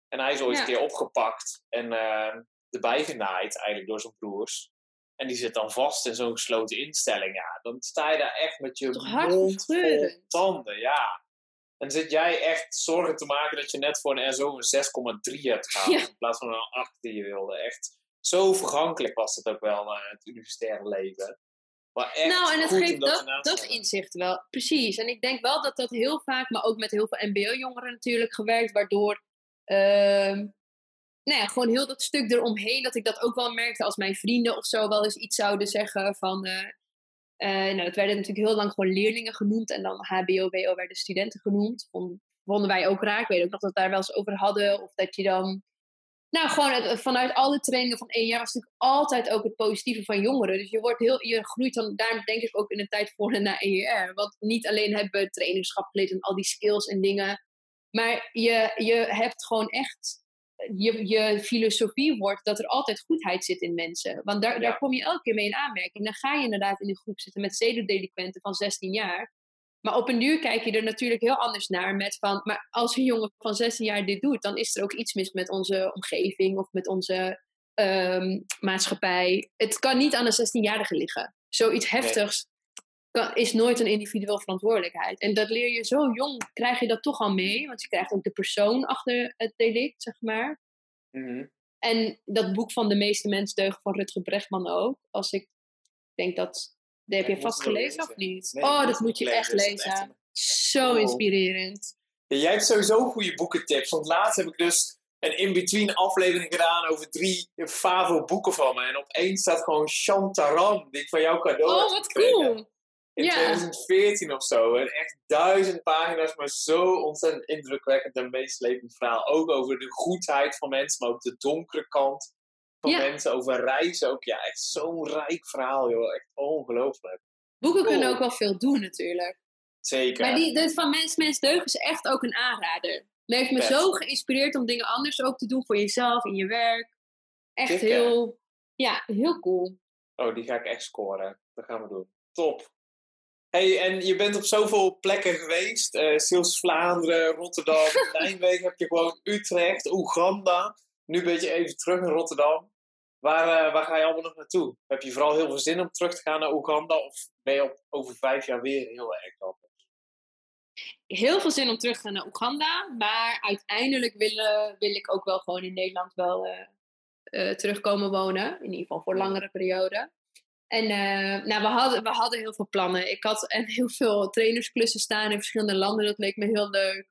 En hij is ooit Ja. een keer opgepakt en eh, erbij genaaid eigenlijk door zijn broers. En die zit dan vast in zo'n gesloten instelling. Ja, dan sta je daar echt met je mond vol tanden. Ja. En zit jij echt zorgen te maken dat je net voor een SO een 6,3 hebt gehaald. Ja. In plaats van een 8 die je wilde. Echt zo vergankelijk was het ook wel, eh, het universitaire leven. Maar echt nou, en het geeft dat, inzicht wel. Precies. En ik denk wel dat dat heel vaak, maar ook met heel veel MBO-jongeren natuurlijk gewerkt, waardoor. ehm, nou ja, gewoon heel dat stuk eromheen, dat ik dat ook wel merkte als mijn vrienden of zo wel eens iets zouden zeggen van. eh, eh, nou, dat werden natuurlijk heel lang gewoon leerlingen genoemd en dan HBO, BO werden studenten genoemd. Vond, vonden wij ook raar. Ik weet ook nog dat we het daar wel eens over hadden. Of dat je dan nou, gewoon het- vanuit alle trainingen van één jaar was natuurlijk altijd ook het positieve van jongeren. Dus je, wordt heel, je groeit dan, daarom denk ik ook in de tijd voor en na EER. Want niet alleen hebben we trainingschap geleerd en al die skills en dingen. Maar je, je hebt gewoon echt, je, je filosofie wordt dat er altijd goedheid zit in mensen. Want daar, daar kom je elke keer mee in aanmerking. Dan ga je inderdaad in een groep zitten met zedendelinquenten van 16 jaar. Maar op een duur kijk je er natuurlijk heel anders naar. Met van, maar als een jongen van 16 jaar dit doet, dan is er ook iets mis met onze omgeving of met onze ehm, maatschappij. Het kan niet aan een 16-jarige liggen. Zoiets heftigs kan, is nooit een individueel verantwoordelijkheid. En dat leer je zo jong, krijg je dat toch al mee. Want je krijgt ook de persoon achter het delict, zeg maar. Mhm. En dat boek van De meeste mensen deugen van Rutger Brechtman ook. Als ik denk dat... Dat heb je vast gelezen of niet? Nee, oh, dat moet je echt lezen. Echt Zo Oh. inspirerend. Ja, jij hebt sowieso goede boekentips. Want laatst heb ik dus een in-between aflevering gedaan over drie Favo boeken van me. En op één staat gewoon Shantaram, die ik van jou cadeau Oh, wat cool. In Ja. 2014 of zo. En echt duizend pagina's, maar zo ontzettend indrukwekkend en meeslepend verhaal. Ook over de goedheid van mensen, maar ook de donkere kant van Ja. mensen. Over reizen ook. Ja, echt zo'n rijk verhaal, joh. Echt ongelooflijk. Boeken kunnen ook wel veel doen natuurlijk. Zeker. Maar die, dit van Mens, Mens Deugd is echt ook een aanrader. Dat heeft me zo geïnspireerd om dingen anders ook te doen voor jezelf, in je werk. Echt heel, ja, heel cool. Oh, die ga ik echt scoren. Dat gaan we doen. Top. Hey, en je bent op zoveel plekken geweest. eh Zeeuws-Vlaanderen, Rotterdam, Nijmegen heb je gewoon Utrecht, Oeganda. Nu ben je even terug in Rotterdam. Waar, eh, waar ga je allemaal nog naartoe? Heb je vooral heel veel zin om terug te gaan naar Oeganda? Of ben je op, over vijf jaar weer heel erg anders? Heel veel zin om terug te gaan naar Oeganda. Maar uiteindelijk willen, wil ik ook wel gewoon in Nederland wel eh, terugkomen wonen. In ieder geval voor langere periode. En nou, we, hadden, we hadden heel veel plannen. Ik had en heel veel trainersklussen staan in verschillende landen. Dat leek me heel leuk.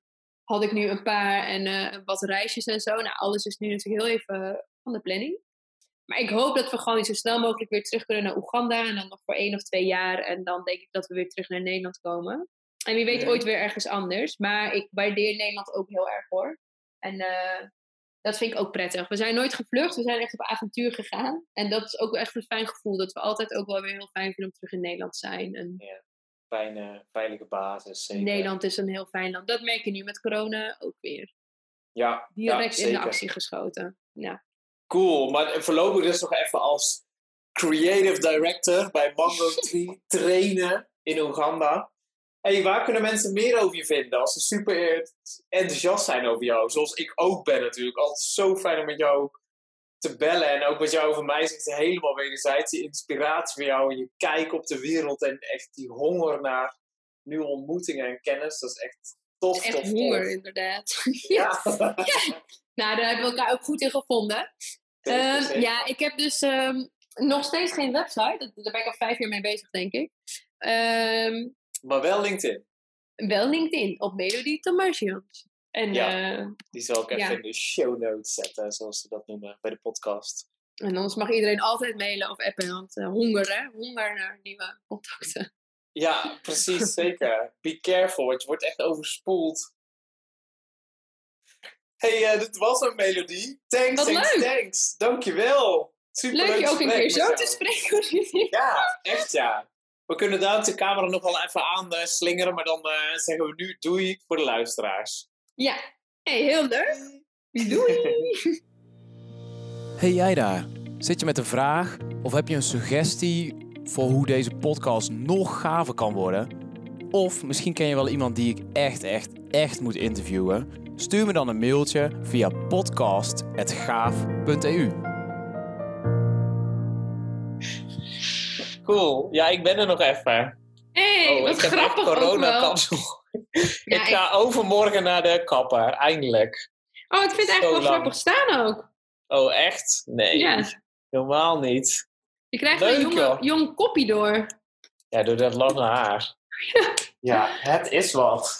Had ik nu een paar en eh, wat reisjes en zo. Nou, alles is nu natuurlijk heel even van de planning. Maar ik hoop dat we gewoon zo snel mogelijk weer terug kunnen naar Oeganda. En dan nog voor één of twee jaar. En dan denk ik dat we weer terug naar Nederland komen. En wie weet Ja. ooit weer ergens anders. Maar ik waardeer Nederland ook heel erg hoor. En eh, dat vind ik ook prettig. We zijn nooit gevlucht. We zijn echt op avontuur gegaan. En dat is ook echt een fijn gevoel. Dat we altijd ook wel weer heel fijn vinden om terug in Nederland te zijn. En Fijne, veilige basis. Zeker. Nederland is een heel fijn land. Dat merk je nu met corona ook weer. Ja, Direct ja, in de actie geschoten. Ja. Cool, maar voorlopig dus nog even als creative director bij Mango Tree trainen in Oeganda. Hey, waar kunnen mensen meer over je vinden als ze super enthousiast zijn over jou? Zoals ik ook ben natuurlijk. Altijd zo fijn om met jou te bellen. En ook wat jou over mij zegt, helemaal wederzijds. Die inspiratie voor jou en je kijk op de wereld. En echt die honger naar nieuwe ontmoetingen en kennis. Dat is echt tof, Echt tof, honger, tof. inderdaad. Ja. Nou, daar hebben we elkaar ook goed in gevonden. Ehm, ja, ik heb dus ehm, nog steeds geen website. Daar ben ik al vijf jaar mee bezig, denk ik. Ehm, Maar wel LinkedIn. wel LinkedIn op Melodie Tamarsians. En, Ja. eh, Die zal ik even Ja. in de show notes zetten, zoals ze dat noemen bij de podcast. en anders mag iedereen altijd mailen of appen. Want eh, honger, hè? Honger naar nieuwe contacten. Ja, precies, zeker. Be careful, want je wordt echt overspoeld. hey, eh, dit was een melodie. Thanks, Wat thanks, leuk. thanks. Dankjewel. Super Leuk je ook een keer zo te spreken. Ja, echt ja. We kunnen daar de camera nog wel even aan slingeren, maar dan zeggen we nu doei voor de luisteraars. Ja, hey, heel leuk. Doei. Hey jij daar, zit je met een vraag of heb je een suggestie voor hoe deze podcast nog gaver kan worden? Of misschien ken je wel iemand die ik echt, echt, echt moet interviewen? Stuur me dan een mailtje via podcast.gaaf.eu. Cool. Ja, ik ben er nog even. hey, oh, wat ik heb grappig echt ook wel. ik ga overmorgen naar de kapper, eindelijk. Oh, ik vind het eigenlijk wel grappig staan ook. Oh, echt? Nee, Ja. helemaal niet. Je krijgt Leuk, een jonge, jong koppie door. Ja, door dat lange haar. Ja, het is wat.